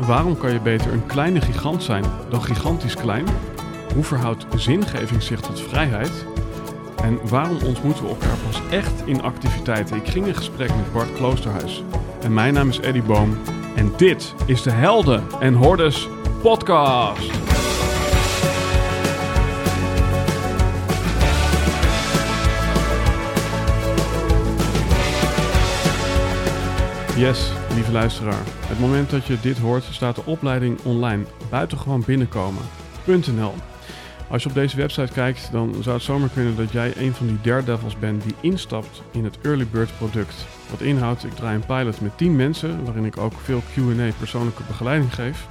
Waarom kan je beter een kleine gigant zijn dan gigantisch klein? Hoe verhoudt zingeving zich tot vrijheid? En waarom ontmoeten we elkaar pas echt in activiteiten? Ik ging in gesprek met Bart Kloosterhuis. En mijn naam is Eddie Boom. En dit is de Helden en Hordes podcast. Yes, lieve luisteraar. Het moment dat je dit hoort, staat de opleiding online. Buitengewoon binnenkomen.nl. Als je op deze website kijkt, dan zou het zomaar kunnen dat jij een van die daredevils bent die instapt in het early bird product. Wat inhoudt, ik draai een pilot met 10 mensen, waarin ik ook veel Q&A persoonlijke begeleiding geef.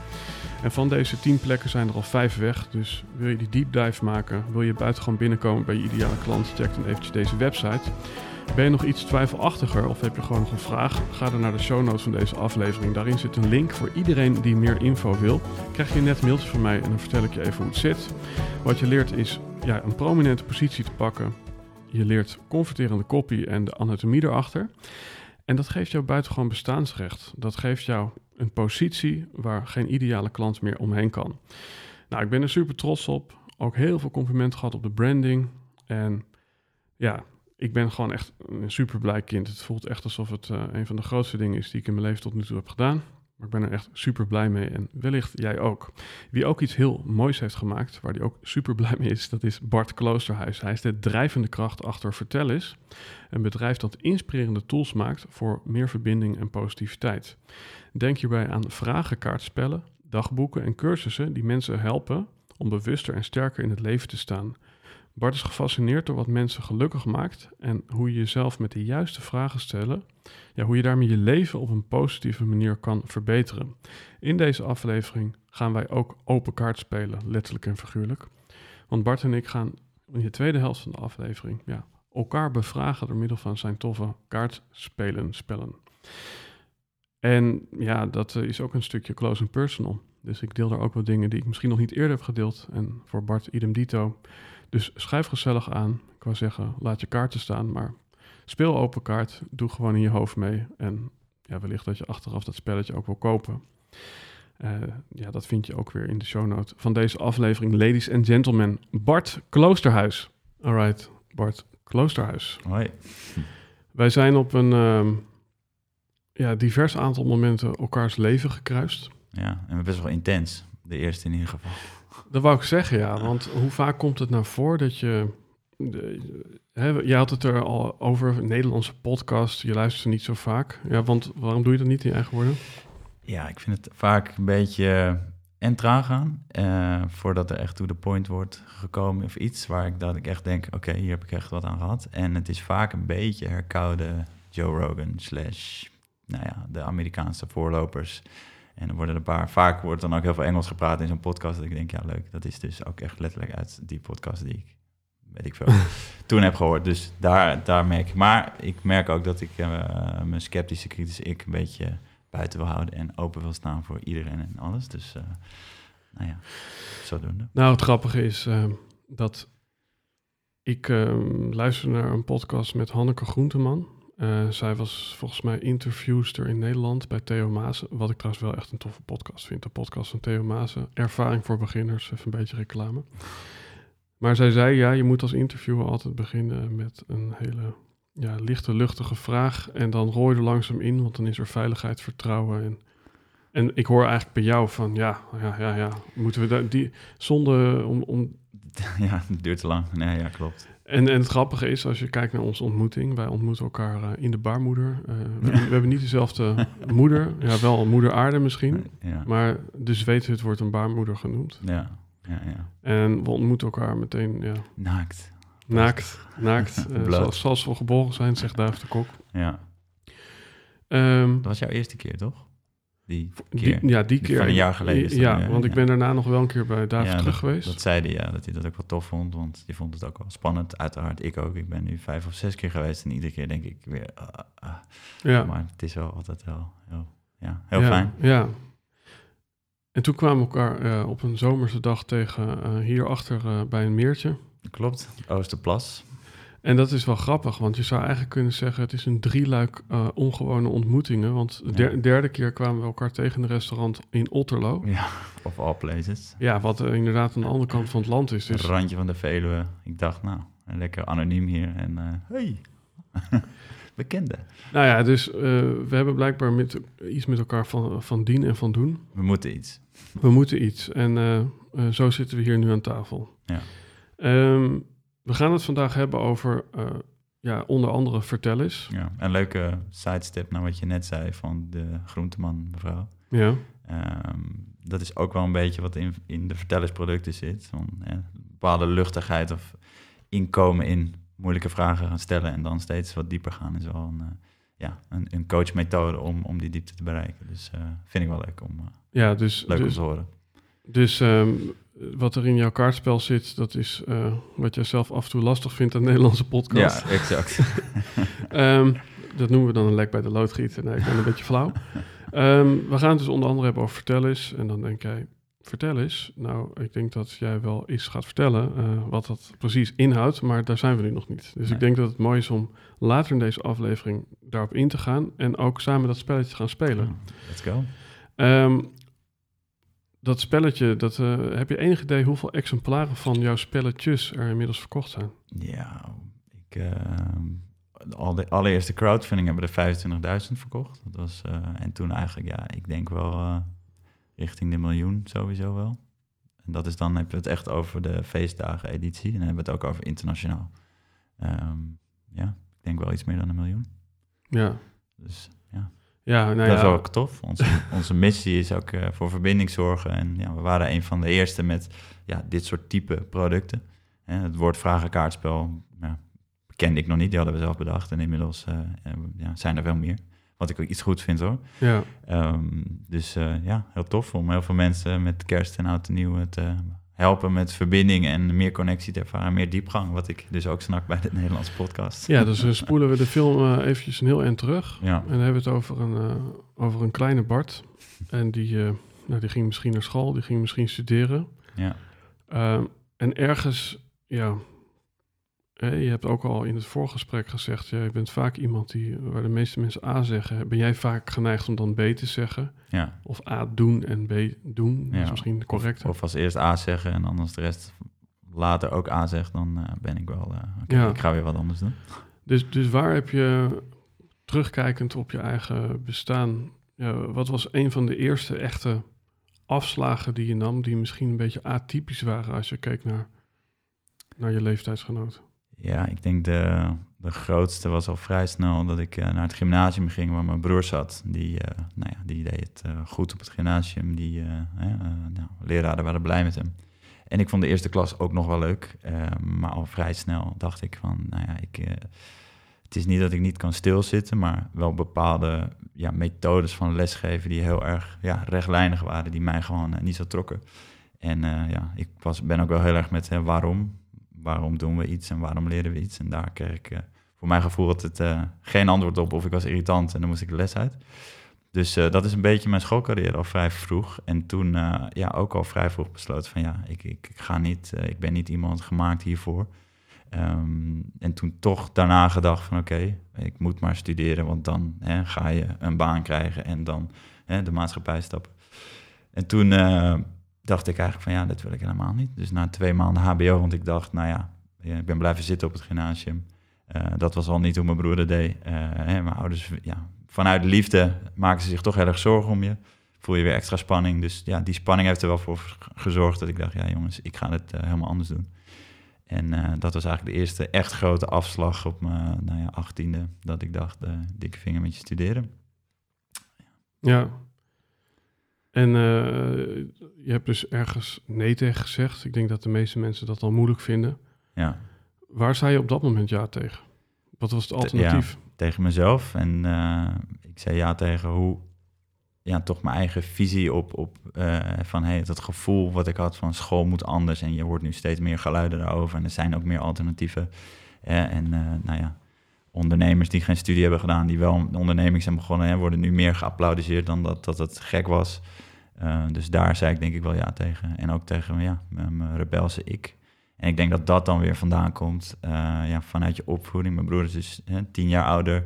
En van deze 10 plekken zijn er al 5 weg, dus wil je die deep dive maken, wil je buitengewoon binnenkomen bij je ideale klant, check dan eventjes deze website. Ben je nog iets twijfelachtiger of heb je gewoon nog een vraag? Ga dan naar de show notes van deze aflevering. Daarin zit een link voor iedereen die meer info wil. Krijg je net mailtje van mij en dan vertel ik je even hoe het zit. Wat je leert is ja, een prominente positie te pakken. Je leert converterende copy en de anatomie erachter. En dat geeft jou buitengewoon bestaansrecht. Dat geeft jou een positie waar geen ideale klant meer omheen kan. Nou, ik ben er super trots op. Ook heel veel complimenten gehad op de branding. En ja, ik ben gewoon echt een super blij kind. Het voelt echt alsof het uh, een van de grootste dingen is die ik in mijn leven tot nu toe heb gedaan. Maar ik ben er echt super blij mee en wellicht jij ook. Wie ook iets heel moois heeft gemaakt, waar hij ook super blij mee is, dat is Bart Kloosterhuis. Hij is de drijvende kracht achter Vertel is, een bedrijf dat inspirerende tools maakt voor meer verbinding en positiviteit. Denk hierbij aan vragenkaartspellen, dagboeken en cursussen die mensen helpen om bewuster en sterker in het leven te staan. Bart is gefascineerd door wat mensen gelukkig maakt en hoe je jezelf met de juiste vragen stellen, ja, hoe je daarmee je leven op een positieve manier kan verbeteren. In deze aflevering gaan wij ook open kaart spelen, letterlijk en figuurlijk. Want Bart en ik gaan in de tweede helft van de aflevering ja, elkaar bevragen door middel van zijn toffe kaartspelen spellen. En ja, dat is ook een stukje close and personal. Dus ik deel daar ook wat dingen die ik misschien nog niet eerder heb gedeeld. En voor Bart idem dito. Dus schrijf gezellig aan. Ik wou zeggen, laat je kaarten staan, maar speel open kaart. Doe gewoon in je hoofd mee. En ja, wellicht dat je achteraf dat spelletje ook wil kopen. Uh, ja, dat vind je ook weer in de show note van deze aflevering. Ladies and gentlemen, Bart Kloosterhuis. Alright, Bart Kloosterhuis. Hoi. Wij zijn op een uh, ja, divers aantal momenten elkaars leven gekruist. Ja, en best wel intens. De eerste in ieder geval. Dat wou ik zeggen, ja. Want hoe vaak komt het nou voor dat je... De, hè, je had het er al over, Nederlandse podcast. Je luistert niet zo vaak. Ja, want waarom doe je dat niet in je eigen woorden? Ja, ik vind het vaak een beetje en traag gaan. Uh, voordat er echt to the point wordt gekomen of iets waar ik dat ik echt denk, oké, hier heb ik echt wat aan gehad. En het is vaak een beetje herkoude Joe Rogan slash, nou ja, de Amerikaanse voorlopers. En er worden een paar, vaak wordt dan ook heel veel Engels gepraat in zo'n podcast. Dat ik denk, ja, leuk. Dat is dus ook echt letterlijk uit die podcast die ik, weet ik veel, toen heb gehoord. Dus daar, daar merk ik. Maar ik merk ook dat ik uh, mijn sceptische, kritische ik een beetje buiten wil houden en open wil staan voor iedereen en alles. Dus, uh, nou ja, zodoende. Nou, het grappige is uh, dat ik luister naar een podcast met Hanneke Groenteman. Uh, zij was volgens mij interviewster in Nederland bij Theo Maasen. Wat ik trouwens wel echt een toffe podcast vind. De podcast van Theo Maasen. Ervaring voor beginners, even een beetje reclame. Maar zij zei, ja, je moet als interviewer altijd beginnen met een hele ja, lichte, luchtige vraag. En dan rooi er langzaam in, want dan is er veiligheid, vertrouwen. En, en ik hoor eigenlijk bij jou van, ja, ja, ja, ja. Moeten we daar, die, zonder om, om... Ja, het duurt te lang. Nee, ja, klopt. En, en het grappige is, als je kijkt naar onze ontmoeting, wij ontmoeten elkaar uh, in de baarmoeder. Uh, we, we, hebben niet dezelfde moeder, ja, wel moeder aarde misschien, ja. maar de zweethut wordt een baarmoeder genoemd. Ja, ja, ja. En we ontmoeten elkaar meteen, ja. Naakt. Naakt, naakt. uh, zoals, zoals, we geboren zijn, zegt Duif de Kok. Ja. Um, dat was jouw eerste keer, toch? Die keer. Die, ja, die keer. Van een jaar geleden. ja, want ik ben daarna nog wel een keer bij David terug dat, geweest. Dat zei hij, ja, dat hij dat ook wel tof vond. Want je vond het ook wel spannend. Uiteraard, ik ook. Ik ben nu vijf of zes keer geweest. En iedere keer denk ik weer... Uh, uh. Ja. Maar het is wel altijd wel heel, ja, heel fijn. Ja. En toen kwamen we elkaar uh, op een zomerse dag tegen hierachter bij een meertje. Klopt, Oosterplas. En dat is wel grappig, want je zou eigenlijk kunnen zeggen... het is een drieluik uh, ongewone ontmoetingen. Want de der, derde keer kwamen we elkaar tegen in een restaurant in Otterlo. Ja, of all places. Ja, wat uh, inderdaad aan de andere kant van het land is. Dus... Het randje van de Veluwe. Ik dacht, nou, lekker anoniem hier. En uh, hey, bekende. Nou ja, dus we hebben blijkbaar met, iets met elkaar van, van dien en van doen. We moeten iets. We moeten iets. En zo zitten we hier nu aan tafel. Ja. Um, we gaan het vandaag hebben over uh, ja, onder andere vertel eens. Ja, een leuke sidestep naar wat je net zei van de groenteman mevrouw. Ja. Um, dat is ook wel een beetje wat in, in de vertellersproducten zit. Van, ja, bepaalde luchtigheid of inkomen in moeilijke vragen gaan stellen en dan steeds wat dieper gaan is wel een, uh, ja, een, een coachmethode om, om die diepte te bereiken. Dus uh, vind ik wel leuk om, ja, dus, leuk dus, om te horen. Dus um, wat er in jouw kaartspel zit, dat is uh, wat jij zelf af en toe lastig vindt aan Nederlandse podcast. Ja, exact. um, dat noemen we dan een lek bij de loodgieter. Nee, ik ben een beetje flauw. Um, we gaan het dus onder andere hebben over vertel eens. En dan denk jij, vertel eens. Nou, ik denk dat jij wel iets gaat vertellen uh, wat dat precies inhoudt, maar daar zijn we nu nog niet. Dus nee. ik denk dat het mooi is om later in deze aflevering daarop in te gaan en ook samen dat spelletje te gaan spelen. Let's go dat spelletje, dat, uh, heb je enig idee hoeveel exemplaren van jouw spelletjes er inmiddels verkocht zijn? Ja, ik, uh, al de allereerste crowdfunding hebben er 25.000 verkocht. Dat was, uh, en toen eigenlijk, ja, ik denk wel richting de miljoen sowieso wel. En dat is dan, heb je het echt over de feestdagen editie. En dan hebben we het ook over internationaal. Um, ja, ik denk wel iets meer dan een miljoen. Ja. Dus ja. Nou dat ja. is ook tof. Onze, onze missie is ook uh, voor verbinding zorgen. En ja, we waren een van de eerste met ja, dit soort type producten. En het woord vragenkaartspel ja, kende ik nog niet, die hadden we zelf bedacht. En inmiddels uh, ja, zijn er veel meer. Wat ik ook iets goed vind hoor. Ja. Um, dus uh, ja, heel tof om heel veel mensen met kerst en oud en nieuw te helpen met verbinding en meer connectie te ervaren, meer diepgang, wat ik dus ook snak bij de Nederlandse podcast. Ja, dus uh, spoelen we de film uh, eventjes een heel eind terug. Ja. En dan hebben we het over een, uh, over een kleine Bart. En die, nou, die ging misschien naar school, die ging misschien studeren. Ja. Ehm, en ergens, ja, je hebt ook al in het voorgesprek gezegd, je bent vaak iemand die, waar de meeste mensen A zeggen. Ben jij vaak geneigd om dan B te zeggen? Ja. Of A doen en B doen, dat ja. is misschien correct. Of, of, als eerst A zeggen en als de rest later ook A zegt, dan uh, ben ik wel, uh, okay, ja. ik ga weer wat anders doen. Dus, dus waar heb je, terugkijkend op je eigen bestaan, ja, wat was een van de eerste echte afslagen die je nam, die misschien een beetje atypisch waren als je keek naar, naar je leeftijdsgenoot? Ja, ik denk de, de grootste was al vrij snel dat ik uh, naar het gymnasium ging waar mijn broer zat. Die, uh, nou ja, die deed het uh, goed op het gymnasium. Die nou, leraren waren blij met hem. En ik vond de eerste klas ook nog wel leuk. maar al vrij snel dacht ik van, nou ja, ik, het is niet dat ik niet kan stilzitten, maar wel bepaalde ja, methodes van lesgeven die heel erg ja, rechtlijnig waren, die mij gewoon niet zo trokken. En ja, ik was, ben ook wel heel erg met waarom waarom doen we iets en waarom leren we iets? En daar kreeg ik uh, voor mijn gevoel altijd uh, geen antwoord op of ik was irritant en dan moest ik de les uit. Dus uh, dat is een beetje mijn schoolcarrière al vrij vroeg. En toen ja, ook al vrij vroeg besloten van ja, ik, ik, ik ga niet, ik ben niet iemand gemaakt hiervoor. Um, en toen toch daarna gedacht van oké, ik moet maar studeren, want dan hè, ga je een baan krijgen en dan hè, de maatschappij stappen. En toen dacht ik eigenlijk van ja, dat wil ik helemaal niet. Dus na twee maanden HBO, want ik dacht, nou ja, ik ben blijven zitten op het gymnasium. Uh, dat was al niet hoe mijn broer deed. Uh, hè, mijn ouders, ja, vanuit liefde maken ze zich toch heel erg zorgen om je. Voel je weer extra spanning. Dus ja, die spanning heeft er wel voor gezorgd dat ik dacht, ja jongens, ik ga het uh, helemaal anders doen. En dat was eigenlijk de eerste echt grote afslag op mijn nou ja, achttiende, dat ik dacht, dikke vinger met je studeren. Ja, en uh, je hebt dus ergens nee tegen gezegd. Ik denk dat de meeste mensen dat al moeilijk vinden. Ja. Waar zei je op dat moment ja tegen? Wat was het alternatief? Ja, tegen mezelf. En uh, ik zei ja tegen hoe, ja, toch mijn eigen visie op, op uh, van hey, dat gevoel wat ik had van school moet anders. En je hoort nu steeds meer geluiden daarover. En er zijn ook meer alternatieven. en nou ja, ondernemers die geen studie hebben gedaan, die wel onderneming zijn begonnen, hè, worden nu meer geapplaudiseerd dan dat, dat het gek was. Uh, dus daar zei ik denk ik wel ja tegen. En ook tegen ja, mijn rebelse ik. En ik denk dat dat dan weer vandaan komt eh, ja, vanuit je opvoeding. Mijn broer is dus hè, tien jaar ouder.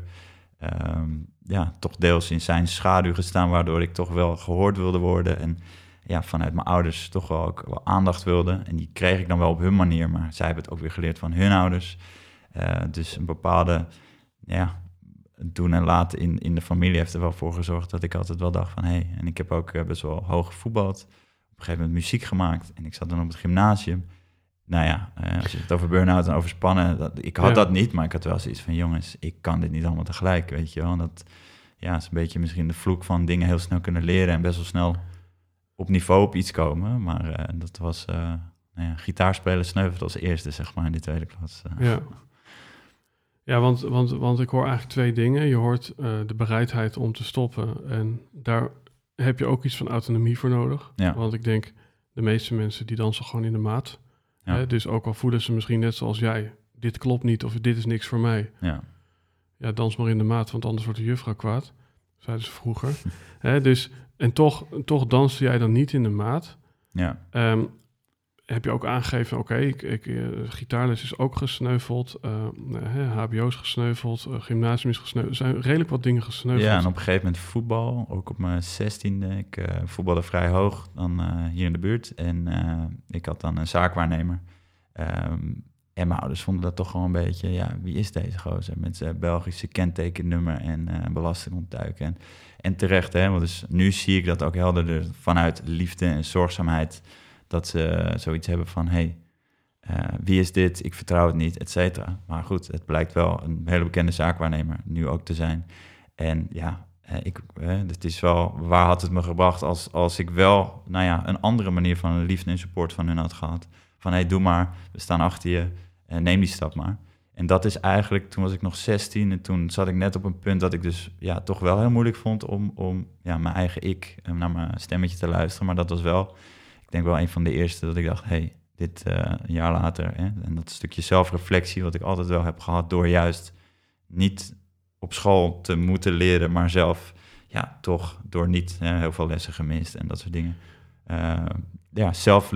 Ehm, ja, toch deels in zijn schaduw gestaan, waardoor ik toch wel gehoord wilde worden. En ja, vanuit mijn ouders toch wel ook wel aandacht wilde. En die kreeg ik dan wel op hun manier, maar zij hebben het ook weer geleerd van hun ouders. Uh, dus een bepaalde ja, doen en laten in, in de familie heeft er wel voor gezorgd dat ik altijd wel dacht van hé, hey, en ik heb ook best wel hoog gevoetbald. Op een gegeven moment muziek gemaakt en ik zat dan op het gymnasium nou ja, uh, als je het over burn-out en overspannen, dat, ik had dat niet, maar ik had wel zoiets van, jongens, ik kan dit niet allemaal tegelijk, weet je wel. Dat ja, is een beetje misschien de vloek van dingen heel snel kunnen leren en best wel snel op niveau op iets komen. Maar uh, dat was, uh, nou ja, gitaarspelen sneuvelde als eerste, zeg maar, in de tweede klas. Ja, ja want, want, want ik hoor eigenlijk twee dingen. Je hoort de bereidheid om te stoppen en daar heb je ook iets van autonomie voor nodig. Ja. Want ik denk, de meeste mensen die dansen gewoon in de maat Hè? Dus ook al voelen ze misschien net zoals jij, dit klopt niet of dit is niks voor mij. Ja, ja dans maar in de maat, want anders wordt de juffrouw kwaad. Zeiden ze vroeger. Hè? Dus, en toch, toch danste jij dan niet in de maat. Ja. Um, heb je ook aangegeven, oké, ik, ik, uh, gitaarles is ook gesneuveld, uh, HBO is gesneuveld, uh, gymnasium is gesneuveld. Er zijn redelijk wat dingen gesneuveld. Ja, en op een gegeven moment voetbal, ook op mijn zestiende. Ik voetbalde vrij hoog dan hier in de buurt. En ik had dan een zaakwaarnemer. Um, en mijn ouders vonden dat toch gewoon een beetje, ja, wie is deze gozer? Met zijn Belgische kentekennummer en uh, belasting ontduiken. En, en terecht, hè, want dus nu zie ik dat ook helderder vanuit liefde en zorgzaamheid dat ze zoiets hebben van, hey, uh, wie is dit? Ik vertrouw het niet, et cetera. Maar goed, het blijkt wel een hele bekende zaakwaarnemer nu ook te zijn. En ja, uh, ik, uh, het is wel, waar had het me gebracht als, als ik wel, nou ja, een andere manier van liefde en support van hun had gehad. Van, hey, doe maar, we staan achter je, neem die stap maar. En dat is eigenlijk, toen was ik nog 16 en toen zat ik net op een punt dat ik dus ja, toch wel heel moeilijk vond om, om ja, mijn eigen ik naar mijn stemmetje te luisteren. Maar dat was wel ik denk wel een van de eerste dat ik dacht, hey, dit uh, een jaar later, hè, en dat stukje zelfreflectie wat ik altijd wel heb gehad door juist niet op school te moeten leren, maar zelf, ja, toch door niet hè, heel veel lessen gemist en dat soort dingen. Uh, ja, zelf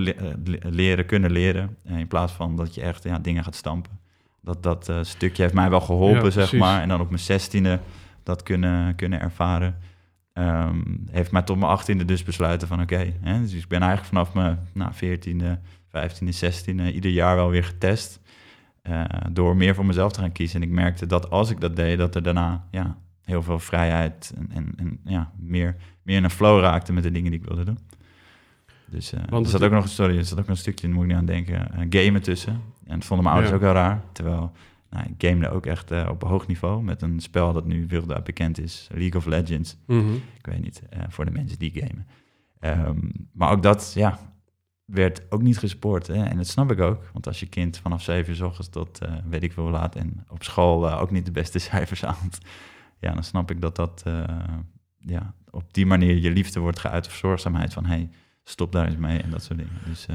leren kunnen leren, in plaats van dat je echt ja, dingen gaat stampen. Dat, dat uh, stukje heeft mij wel geholpen, zeg maar. En dan op mijn zestiende dat kunnen, kunnen ervaren. Um, heeft mij tot mijn achttiende dus besluiten van oké. dus ik ben eigenlijk vanaf mijn nou, 14e, 15e, 16e ieder jaar wel weer getest. Uh, door meer voor mezelf te gaan kiezen. En ik merkte dat als ik dat deed, dat er daarna ja, heel veel vrijheid en, en, en ja, meer, meer in een flow raakte met de dingen die ik wilde doen. Dus uh, Want er zat ook nog, sorry, er zat ook nog een stukje, moet ik niet aan denken, uh, gamen tussen. En dat vonden mijn ouders ook wel raar. Terwijl nou, ik gamede ook echt uh, op een hoog niveau met een spel dat nu wereldwijd bekend is, League of Legends. Mm Ik weet niet, uh, voor de mensen die gamen. Um, maar ook dat, ja, werd ook niet gespoord. Hè? En dat snap ik ook, want als je kind vanaf zeven uur ochtends tot uh, weet ik veel laat en op school ook niet de beste cijfers haalt, ja, dan snap ik dat dat ja, op die manier je liefde wordt geuit of zorgzaamheid van hey, stop daar eens mee en dat soort dingen. Dus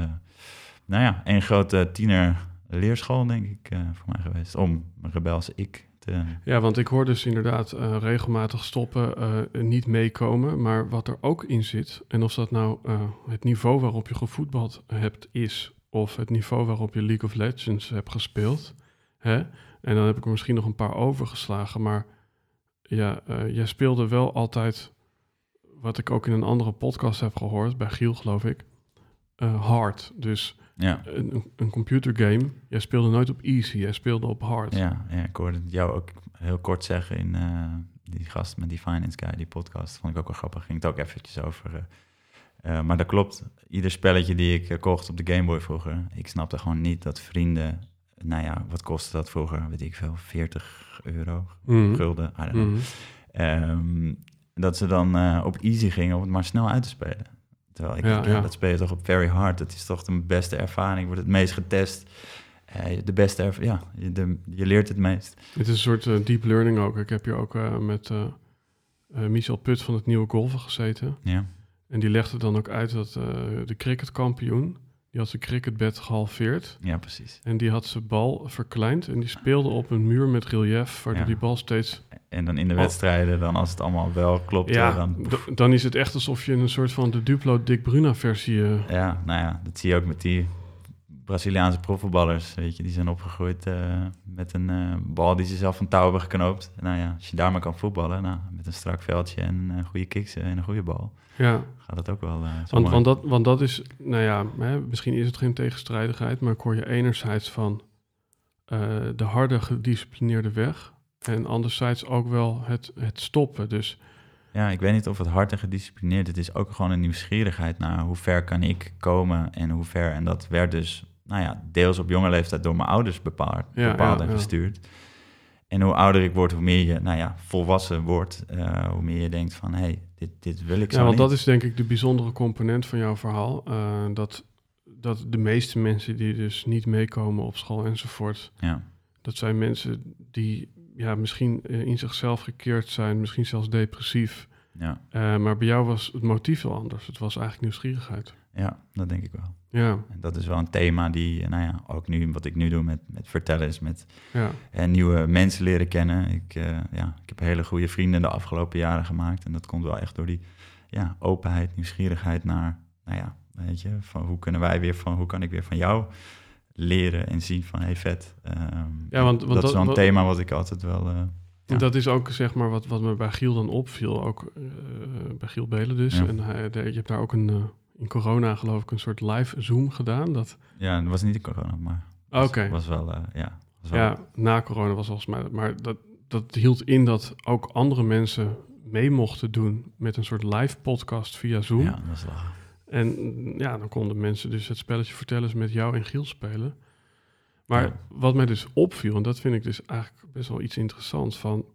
nou ja, een grote tiener leerschool, denk ik, uh, voor mij geweest. Om een rebelse ik te... Ja, want ik hoor dus inderdaad uh, regelmatig stoppen, uh, niet meekomen. Maar wat er ook in zit, en of dat nou het niveau waarop je gevoetbald hebt is... of het niveau waarop je League of Legends hebt gespeeld... Hè? en dan heb ik er misschien nog een paar overgeslagen, maar... Ja, jij speelde wel altijd, wat ik ook in een andere podcast heb gehoord, bij Giel geloof ik, hard. Dus ja. Een, een computergame, jij speelde nooit op easy, jij speelde op hard. Ja, ja ik hoorde jou ook heel kort zeggen in uh, die gast met die Finance Guy, die podcast. Vond ik ook wel grappig, ging het ook eventjes over. Uh, uh, maar dat klopt, ieder spelletje die ik kocht op de Game Boy vroeger, ik snapte gewoon niet dat vrienden, nou ja, wat kostte dat vroeger, weet ik veel, 40 euro, mm gulden, I don't know. Mhm. Um, dat ze dan op easy gingen om het maar snel uit te spelen. Terwijl ik ja, ja. dat speel je toch op very hard. Dat is toch de beste ervaring, wordt het meest getest. Uh, de beste ervaring, ja, je, de, je, leert het meest. Het is een soort uh, deep learning ook. Ik heb hier ook uh, met Michel Put van het Nieuwe Golven gezeten. Ja. En die legde dan ook uit dat de cricketkampioen die had zijn cricketbed gehalveerd. Ja, precies. En die had zijn bal verkleind en die speelde op een muur met relief, waardoor die bal steeds... En dan in de wedstrijden, dan als het allemaal wel klopt, ja, dan... dan is het echt alsof je een soort van de Duplo Dick Bruna versie... Uh... Ja, nou ja, dat zie je ook met die Braziliaanse profvoetballers, weet je, die zijn opgegroeid eh, met een eh, bal die ze zelf van touw hebben geknoopt. Nou ja, als je daar maar kan voetballen, nou, met een strak veldje en uh, goede kicks en een goede bal, Ja, gaat dat ook wel. want, want, dat, want dat is, nou ja, hè, misschien is het geen tegenstrijdigheid, maar ik hoor je enerzijds van de harde, gedisciplineerde weg en anderzijds ook wel het, het stoppen. Dus ja, ik weet niet of het hard en gedisciplineerd Het is ook gewoon een nieuwsgierigheid naar hoe ver kan ik komen en hoe ver. En dat werd dus, nou ja, deels op jonge leeftijd door mijn ouders bepaald, bepaald en gestuurd. En hoe ouder ik word, hoe meer je, nou ja, volwassen wordt, uh, hoe meer je denkt van, hé, hey, dit, dit wil ik zo Ja, want niet. dat is denk ik de bijzondere component van jouw verhaal. Uh, dat, dat de meeste mensen die dus niet meekomen op school enzovoort, ja. dat zijn mensen die ja, misschien eh, in zichzelf gekeerd zijn, misschien zelfs depressief. Ja. Uh, maar bij jou was het motief wel anders. Het was eigenlijk nieuwsgierigheid. Ja, dat denk ik wel. Ja. En dat is wel een thema die, nou ja, ook nu wat ik nu doe met, met vertellen is met ja. en nieuwe mensen leren kennen. Ik, uh, ja, ik heb hele goede vrienden de afgelopen jaren gemaakt. En dat komt wel echt door die ja, openheid, nieuwsgierigheid naar, nou ja, weet je, van hoe kunnen wij weer van, hoe kan ik weer van jou leren en zien van, hey vet. Um, ja, want, want dat, is wel een thema wat ik altijd wel... Uh, ja. Dat is ook zeg maar wat, wat me bij Giel dan opviel, ook uh, bij Giel Belen dus. Ja. En hij, de, je hebt daar ook een, in corona geloof ik een soort live Zoom gedaan. Dat... Ja, dat was niet in corona, maar Oké. Okay. was wel, uh, ja. Was wel... Ja, na corona was volgens mij, maar dat, dat hield in dat ook andere mensen mee mochten doen met een soort live podcast via Zoom. Ja, dat is. En ja, dan konden mensen dus het spelletje vertellen met jou en Giel spelen. Maar Ja. wat mij dus opviel, en dat vind ik dus eigenlijk best wel iets interessants van...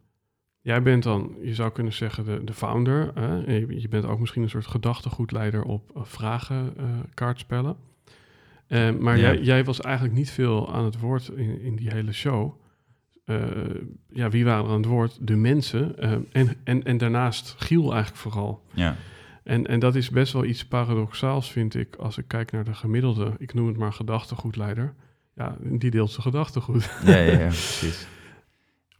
Jij bent dan, je zou kunnen zeggen, de, de founder. Hè? Je, je bent ook misschien een soort gedachtegoedleider op uh, vragenkaartspellen. Uh, maar Ja. jij, jij was eigenlijk niet veel aan het woord in, in die hele show. Uh, ja, wie waren er aan het woord? De mensen. En, en, en daarnaast Giel eigenlijk vooral. Ja, En, en dat is best wel iets paradoxaals, vind ik, als ik kijk naar de gemiddelde, ik noem het maar gedachtegoedleider. Ja, die deelt zijn gedachtegoed. ja, ja, ja precies.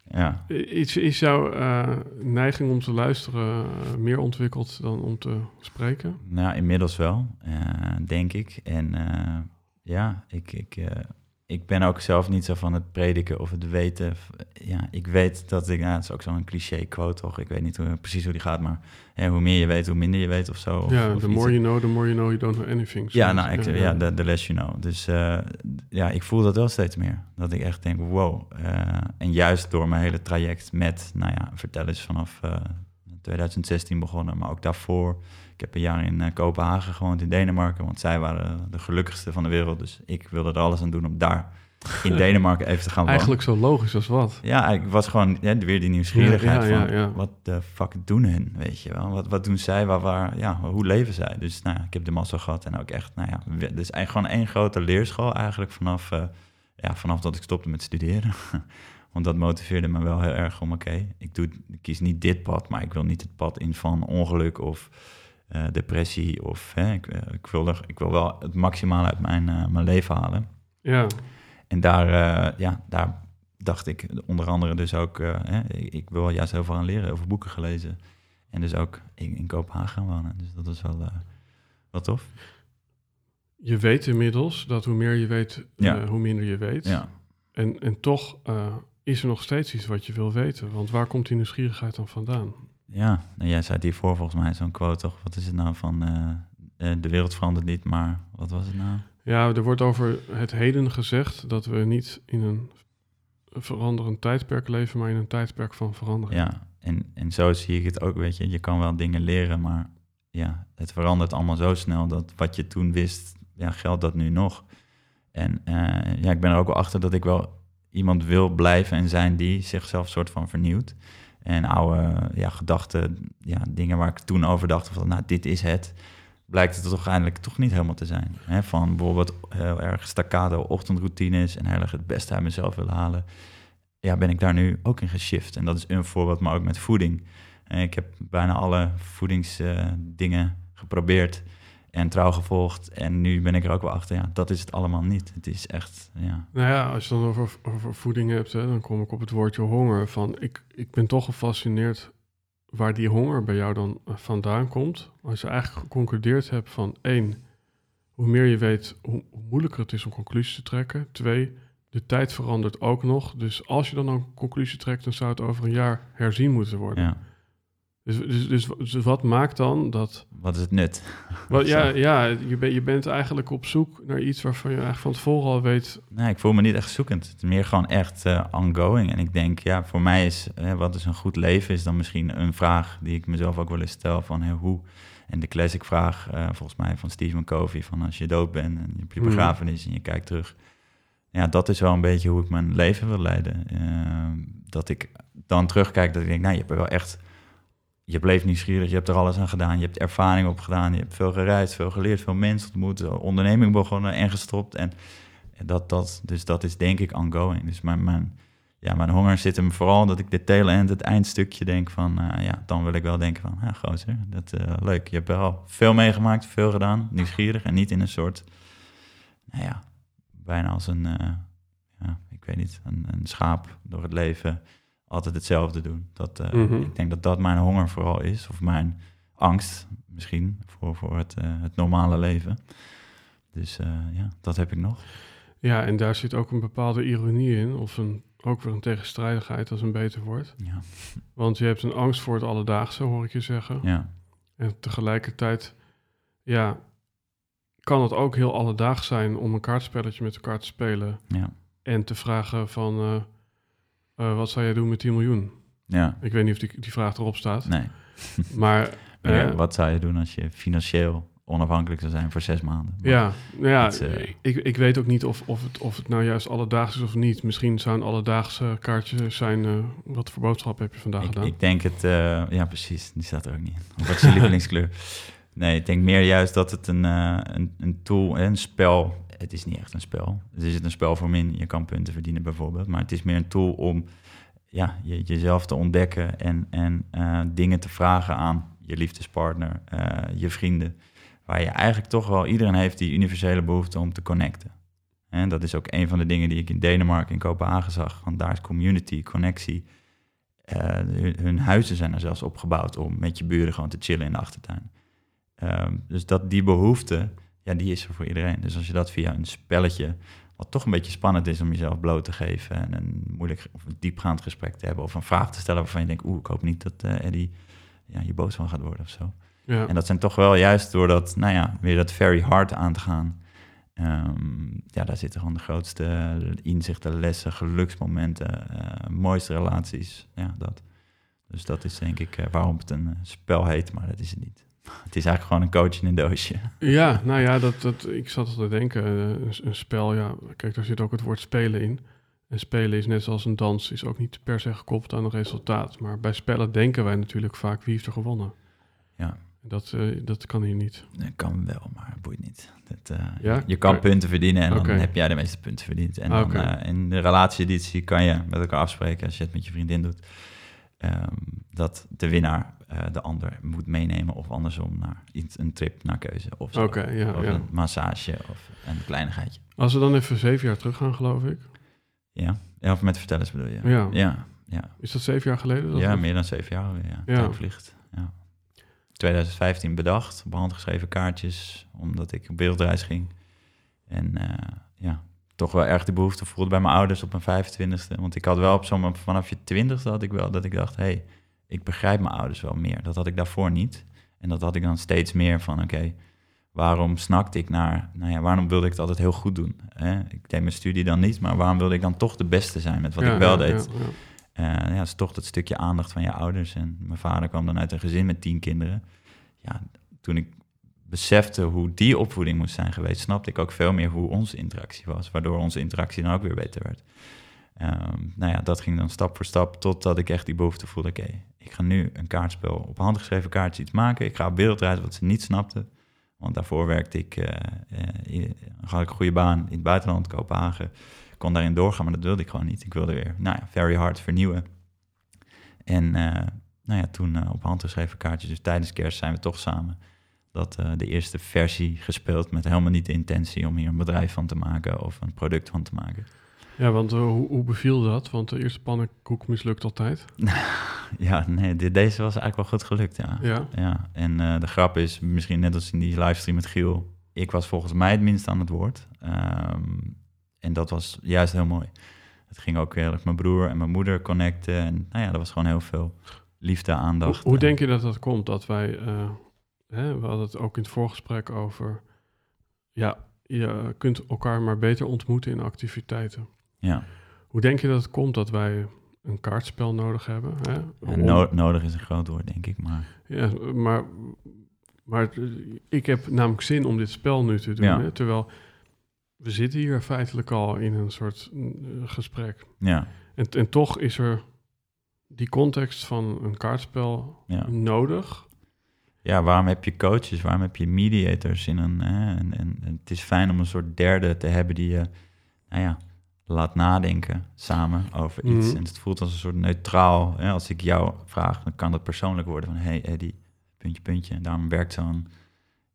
Ja. Is, is jouw uh, neiging om te luisteren uh, meer ontwikkeld dan om te spreken? Nou, inmiddels wel, uh, denk ik. En uh, ja, ik, ik, ik ben ook zelf niet zo van het prediken of het weten. Ja, ik weet dat ik, nou, dat is ook zo'n cliché quote toch? Ik weet niet hoe, precies hoe die gaat, maar hè, hoe meer je weet, hoe minder je weet of zo. Of, ja, of the iets. more you know, the more you know you don't know anything. Ja, nou, ik, ja, de, de less you know. Dus uh, ja, ik voel dat wel steeds meer. Dat ik echt denk, wow. Uh, en juist door mijn hele traject met, nou ja, vertel eens vanaf uh, 2016 begonnen, maar ook daarvoor. Ik heb een jaar in uh, Kopenhagen gewoond in Denemarken, want zij waren de gelukkigste van de wereld. Dus ik wilde er alles aan doen om daar in Denemarken even te gaan wonen. Eigenlijk zo logisch als wat. Ja, ik was gewoon ja, weer die nieuwsgierigheid Ja, ja, van, wat de fuck doen hun, weet je wel? Wat, wat doen zij, waar, waar, ja, hoe leven zij? Dus nou, ja, ik heb de massa gehad en ook echt, nou ja, we- dus eigenlijk gewoon één grote leerschool eigenlijk vanaf, eh, ja, vanaf dat ik stopte met studeren. Want dat motiveerde me wel heel erg om, oké, ik, doe, ik kies niet dit pad, maar ik wil niet het pad in van ongeluk of eh, depressie. Of, hè, ik, eh, ik, wil er, ik wil wel het maximale uit mijn, eh, mijn leven halen. Ja, En daar, ja, daar dacht ik onder andere dus ook, hè, ik, ik wil juist heel veel aan leren, over boeken gelezen. En dus ook in, in Kopenhagen gaan wonen. Dus dat is wel, wel tof. je weet inmiddels dat hoe meer je weet, Ja. hoe minder je weet. Ja. En, en toch is er nog steeds iets wat je wil weten. Want waar komt die nieuwsgierigheid dan vandaan? Ja, en jij zei hiervoor volgens mij zo'n quote toch? Wat is het nou van, eh, eh, de wereld verandert niet, maar wat was het nou? Ja, er wordt over het heden gezegd dat we niet in een veranderend tijdperk leven, maar in een tijdperk van verandering. Ja, en, en zo zie ik het ook, weet je. Je kan wel dingen leren, maar ja, het verandert allemaal zo snel dat wat je toen wist, ja, geldt dat nu nog. En eh, ja, ik ben er ook wel achter dat ik wel iemand wil blijven en zijn die zichzelf soort van vernieuwt. En oude ja, gedachten, ja, dingen waar ik toen over dacht, van nou, dit is het, blijkt het toch uiteindelijk toch niet helemaal te zijn. Hè? Van bijvoorbeeld heel erg staccato ochtendroutines en heel erg het beste uit mezelf willen halen. Ja, ben ik daar nu ook in geshift. En dat is een voorbeeld, maar ook met voeding. En ik heb bijna alle voedingsdingen geprobeerd en trouw gevolgd. En nu ben ik er ook wel achter, ja, dat is het allemaal niet. Het is echt, ja, Nou ja, als je dan over, over voeding hebt, hè, dan kom ik op het woordje honger. Van, ik, ik ben toch gefascineerd waar die honger bij jou dan eh, vandaan komt. Als je eigenlijk geconcludeerd hebt van één, hoe meer je weet, hoe, hoe moeilijker het is om conclusies te trekken. Twee, de tijd verandert ook nog. Dus als je dan een conclusie trekt, dan zou het over een jaar herzien moeten worden. Ja. Dus, dus, dus, dus wat maakt dan dat... Wat is het nut? Wat, ja, ja je, ben, je bent eigenlijk op zoek naar iets waarvan je eigenlijk van tevoren al weet... Nee, ik voel me niet echt zoekend. Het is meer gewoon echt eh, ongoing. En ik denk, ja, voor mij is eh, wat is een goed leven, is dan misschien een vraag die ik mezelf ook wel eens stel van hoe. En de classic vraag, eh, volgens mij van Steve McCovey, van als je dood bent en je hebt je Mhm. begrafenis en je kijkt terug. Ja, dat is wel een beetje hoe ik mijn leven wil leiden. Eh, dat ik dan terugkijk, dat ik denk, nou, je hebt er wel echt... Je bleef nieuwsgierig, je hebt er alles aan gedaan, je hebt ervaring op gedaan, je hebt veel gereisd, veel geleerd, veel mensen ontmoet, onderneming begonnen en gestopt. En dat, dat, dus dat is denk ik ongoing. Dus mijn, mijn, ja, mijn honger zit hem vooral dat ik de tail end, het eindstukje denk van, eh, ja, dan wil ik wel denken van, ja, gozer, dat eh, leuk. Je hebt wel veel meegemaakt, veel gedaan, nieuwsgierig en niet in een soort, nou ja, bijna als een, eh, ja, ik weet niet, een, een schaap door het leven altijd hetzelfde doen. Dat, eh, Mhm. Ik denk dat dat mijn honger vooral is, of mijn angst misschien voor, voor het, eh, het normale leven. Dus eh, ja, dat heb ik nog. Ja, en daar zit ook een bepaalde ironie in, of een, ook weer een tegenstrijdigheid, als een beter woord. Ja, Want je hebt een angst voor het alledaagse, hoor ik je zeggen. ja, En tegelijkertijd, ja, kan het ook heel alledaags zijn om een kaartspelletje met elkaar te spelen. ja, En te vragen van, eh, eh, wat zou jij doen met 10 miljoen? ja. Ik weet niet of die, die vraag erop staat. Nee. Maar, Meer, eh, wat zou je doen als je financieel onafhankelijk zou zijn voor zes maanden? Maar- ja, nou ja eh, ik, ik weet ook niet of, of, het, of het nou juist alledaags is of niet. Misschien zou een alledaagse kaartje zijn, eh, wat voor boodschap heb je vandaag Ik, gedaan? ik denk het, eh, ja precies, die staat er ook niet in. Wat is je lievelingskleur? Nee, ik denk meer juist dat het een, eh, een, een tool, een spel, het is niet echt een spel. Het is een spel voor min, je kan punten verdienen bijvoorbeeld. Maar het is meer een tool om ja, je, jezelf te ontdekken en, en eh, dingen te vragen aan je liefdespartner, eh, je vrienden. Waar je eigenlijk toch wel, iedereen heeft die universele behoefte om te connecten. En dat is ook een van de dingen die ik in Denemarken, in Kopenhagen zag. Want daar is community, connectie. Eh, hun, hun huizen zijn er zelfs opgebouwd om met je buren gewoon te chillen in de achtertuin. Ehm, dus dat, die behoefte, ja, die is er voor iedereen. Dus als je dat via een spelletje, wat toch een beetje spannend is om jezelf bloot te geven en een moeilijk of een diepgaand gesprek te hebben of een vraag te stellen waarvan je denkt, oeh, ik hoop niet dat eh Eddie ja, je boos van gaat worden of zo. ja. En dat zijn toch wel juist door dat, nou ja, weer dat very hard aan te gaan. Ehm, ja, daar zitten gewoon de grootste inzichten, lessen, geluksmomenten, eh, mooiste relaties. Ja, dat. Dus dat is denk ik eh, waarom het een spel heet, maar dat is het niet. Het is eigenlijk gewoon een coach in een doosje. Ja, nou ja, dat, dat, ik zat al te denken, eh, een, een spel, ja, kijk, daar zit ook het woord spelen in. En spelen is net zoals een dans, is ook niet per se gekoppeld aan een resultaat. Maar bij spellen denken wij natuurlijk vaak, wie heeft er gewonnen? Ja. Dat, eh, dat kan hier niet. Dat kan wel, maar het boeit niet. Dat, eh, Ja? Je kan punten verdienen en dan heb jij de meeste punten verdiend. En Ah, dan, in de relatie-editie kan je met elkaar afspreken, als je het met je vriendin doet, ehm, dat de winnaar eh, de ander moet meenemen of andersom naar iets, een trip naar keuze. Of, zo. Oké, ja, of ja. een massage of een kleinigheidje. Als we dan even zeven jaar terug gaan, geloof ik. Ja, ja of met vertellers bedoel je? Ja. ja, ja. Is dat zeven jaar geleden? Dat ja meer dan zeven jaar alweer. Ja, vliegt. Ja. 2015 bedacht, op hand geschreven kaartjes, omdat ik op wereldreis ging. En eh, ja, toch wel erg de behoefte voelde bij mijn ouders op mijn 25ste. Want ik had wel op zo'n vanaf je 20ste had ik wel dat ik dacht, hé, hey, ik begrijp mijn ouders wel meer. Dat had ik daarvoor niet. En dat had ik dan steeds meer van, oké, waarom snakte ik naar, nou ja, waarom wilde ik het altijd heel goed doen? Hè? Ik deed mijn studie dan niet, maar waarom wilde ik dan toch de beste zijn met wat Ja, ik wel ja, deed? ja, ja. Eh, ja, is toch dat stukje aandacht van je ouders. En mijn vader kwam dan uit een gezin met tien kinderen. Ja, toen ik besefte hoe die opvoeding moest zijn geweest, snapte ik ook veel meer hoe onze interactie was. Waardoor onze interactie dan ook weer beter werd. Ehm, nou ja, dat ging dan stap voor stap totdat ik echt die behoefte voelde. Oké, ik ga nu een kaartspel op handgeschreven kaartjes iets maken. Ik ga op wereldreis wat ze niet snapten. Want daarvoor werkte ik, in- had ik een goede baan in het buitenland, Kopenhagen. Ik kon daarin doorgaan, maar dat wilde ik gewoon niet. Ik wilde weer, nou ja, very hard vernieuwen. En eh, nou ja, toen op handgeschreven kaartjes, dus tijdens kerst zijn we toch samen dat de eerste versie gespeeld met helemaal niet de intentie om hier een bedrijf van te maken of een product van te maken. Ja, want eh, hoe, hoe beviel dat? Want de eerste pannenkoek mislukt altijd. Ja, nee, deze was eigenlijk wel goed gelukt, ja. Ja. Ja, en eh, de grap is, misschien net als in die livestream met Giel, ik was volgens mij het minst aan het woord. Ehm, en dat was juist heel mooi. Het ging ook heel erg mijn broer en mijn moeder connecten. En nou ja, er was gewoon heel veel liefde, aandacht. Hoe, hoe denk je dat dat komt? Dat wij, uh, hè, we hadden het ook in het voorgesprek over, ja, je kunt elkaar maar beter ontmoeten in activiteiten. Ja. Hoe denk je dat het komt dat wij een kaartspel nodig hebben? Hè? no nodig is een groot woord, denk ik. Maar, ja, maar, maar ik heb namelijk zin om dit spel nu te doen. Hè? Terwijl we zitten hier feitelijk al in een soort uh, gesprek. Ja. En, en toch is er die context van een kaartspel Ja. nodig. ja, waarom heb je coaches? Waarom heb je mediators in een... Hè? En, en, en het is fijn om een soort derde te hebben die je, nou ja, laat nadenken samen over iets. Mhm. En het voelt als een soort neutraal. Hè? Als ik jou vraag, dan kan dat persoonlijk worden van... hey Eddie, puntje, puntje. En daarom werkt zo'n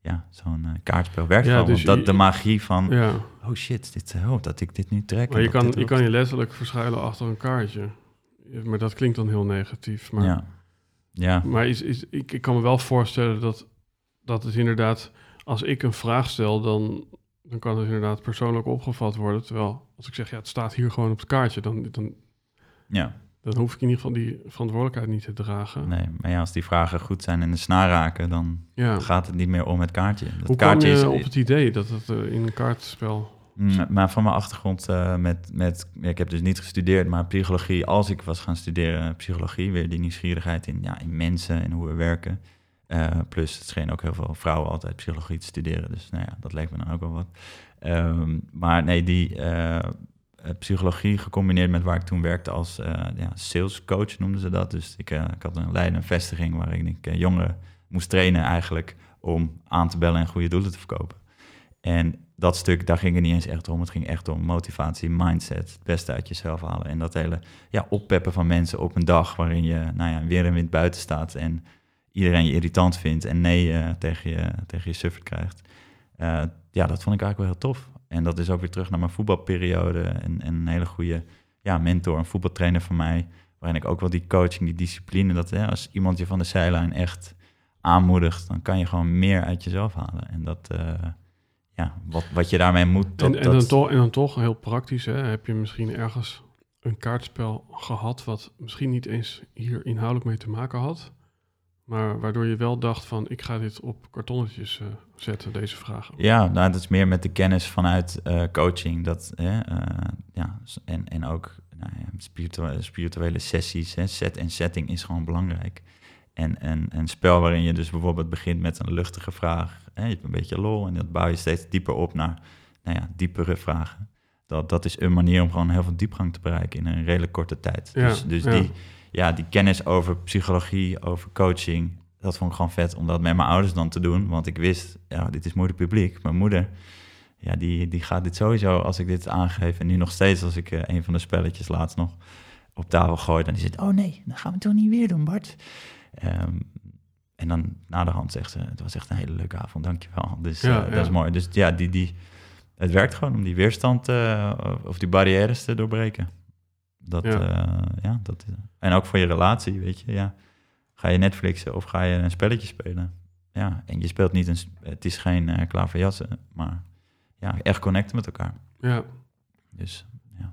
ja, zo'n eh, kaartspel werkt Ja, gewoon. dus dat, je- de magie van... Ja, Oh shit, dit, oh, dat ik dit nu trek. maar je kan, je kan je letterlijk verschuilen achter een kaartje. Maar dat klinkt dan heel negatief. Maar, Ja, ja, maar is, is, ik, ik kan me wel voorstellen dat, dat het inderdaad... Als ik een vraag stel, dan, dan kan het inderdaad persoonlijk opgevat worden. Terwijl als ik zeg, ja, het staat hier gewoon op het kaartje... dan, dan, ja. dan hoef ik in ieder geval die verantwoordelijkheid niet te dragen. Nee, maar ja, als die vragen goed zijn en de snaar raken... dan Ja. gaat het niet meer om het kaartje. Dat Hoe kaartje je is, op het idee dat het eh, in een kaartspel... Mm, Maar van mijn achtergrond eh, met, met... Ik heb dus niet gestudeerd, maar psychologie... Als ik was gaan studeren psychologie... weer die nieuwsgierigheid in, ja, in mensen en hoe we werken. Eh, plus, het scheen ook heel veel vrouwen altijd psychologie te studeren. Dus nou ja, dat leek me dan ook wel wat. Ehm, maar nee, die eh, eh, psychologie gecombineerd met waar ik toen werkte als eh ja, salescoach noemden ze dat. Dus ik, ik had een leidende vestiging waarin ik jongeren moest trainen eigenlijk... om aan te bellen en goede doelen te verkopen. En dat stuk, daar ging het niet eens echt om. Het ging echt om motivatie, mindset, het beste uit jezelf halen. En dat hele ja, oppeppen van mensen op een dag waarin je nou ja, weer en wind buiten staat en iedereen je irritant vindt en nee eh, tegen, je, tegen je suffert krijgt. Eh, ja, dat vond ik eigenlijk wel heel tof. En dat is ook weer terug naar mijn voetbalperiode en, en een hele goede ja, mentor, een voetbaltrainer van mij, waarin ik ook wel die coaching, die discipline, dat hè, als iemand je van de zijlijn echt aanmoedigt, dan kan je gewoon meer uit jezelf halen. En dat, eh, ja, wat, wat je daarmee moet. Dat, en, en, dat- dan toch, en dan toch, heel praktisch, hè, heb je misschien ergens een kaartspel gehad... wat misschien niet eens hier inhoudelijk mee te maken had... maar waardoor je wel dacht van... ik ga dit op kartonnetjes eh, zetten, deze vragen. Ja, nou, dat is meer met de kennis vanuit eh, coaching. Dat, hè, eh, ja, en, en ook nou ja, spirituele, spirituele sessies. Hè, set en setting is gewoon belangrijk. En, en een spel waarin je dus bijvoorbeeld begint met een luchtige vraag. Hè, je hebt een beetje lol en dat bouw je steeds dieper op naar nou ja, diepere vragen. Dat, dat is een manier om gewoon heel veel diepgang te bereiken in een redelijk korte tijd. Ja, dus dus ja. Die, ja, die kennis over psychologie, over coaching, dat vond ik gewoon vet om dat met mijn ouders dan te doen. Want ik wist, ja, dit is moeder publiek. Mijn moeder, ja, die, die gaat dit sowieso als ik dit aangeef. En nu nog steeds als ik eh, een van de spelletjes laatst nog op tafel gooi, dan is het, oh nee, dat gaan we toch niet weer doen, Bart. Ehm, en dan na de hand zegt ze, het was echt een hele leuke avond, dankjewel. Dus Ja, eh, ja. dat is mooi. Dus ja, die, die, het werkt gewoon om die weerstand eh, of die barrières te doorbreken. Dat, Ja. ja. ja, dat en ook voor je relatie, weet je, ja. Ga je Netflixen of ga je een spelletje spelen? Ja, en je speelt niet een, het is geen eh klaar voor jassen, maar ja, echt connecten met elkaar. Ja, Dus ja.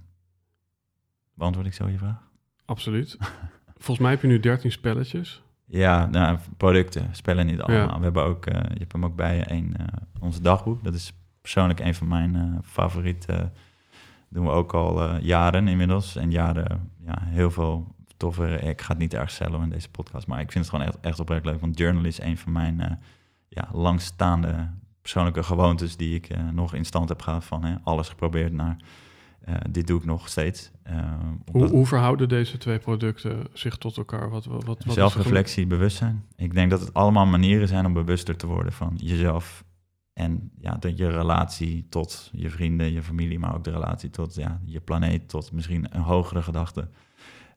Beantwoord ik zo je vraag? absoluut. Volgens mij heb je nu 13 spelletjes. Ja, nou, producten, spellen niet allemaal. Ja. We hebben ook, eh, je hebt hem ook bij een, eh, ons dagboek. Dat is persoonlijk een van mijn eh favorieten. Doen we ook al eh, jaren inmiddels. En jaren, ja, heel veel toffe... Ik ga het niet erg cellen in deze podcast, maar ik vind het gewoon echt, echt oprecht leuk. Want journal is een van mijn eh, ja, langstaande persoonlijke gewoontes... die ik eh, nog in stand heb gehad van hè, alles geprobeerd naar... dit doe ik nog steeds. Hoe, verhouden deze twee producten zich tot elkaar? Wat, wat, wat, Zelfreflectie, bewustzijn. Ik denk dat het allemaal manieren zijn om bewuster te worden van jezelf. En ja, de, je relatie tot je vrienden, je familie, maar ook de relatie tot ja, je planeet, tot misschien een hogere gedachte.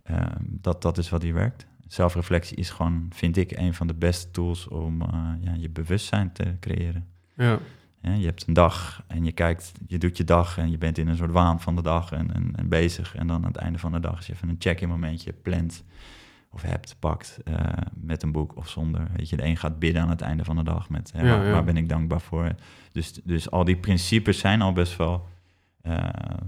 Ehm, dat, dat is wat hier werkt. Zelfreflectie is gewoon, vind ik, een van de beste tools om eh, ja, je bewustzijn te creëren. Ja, Ja, je hebt een dag en je kijkt, je doet je dag en je bent in een soort waan van de dag en, en, en bezig. En dan aan het einde van de dag, als je even een check-in momentje plant, of hebt, pakt eh, met een boek of zonder. Weet je, de een gaat bidden aan het einde van de dag met hè, Ja, waar, ja. waar ben ik dankbaar voor. Dus, dus al die principes zijn al best wel eh,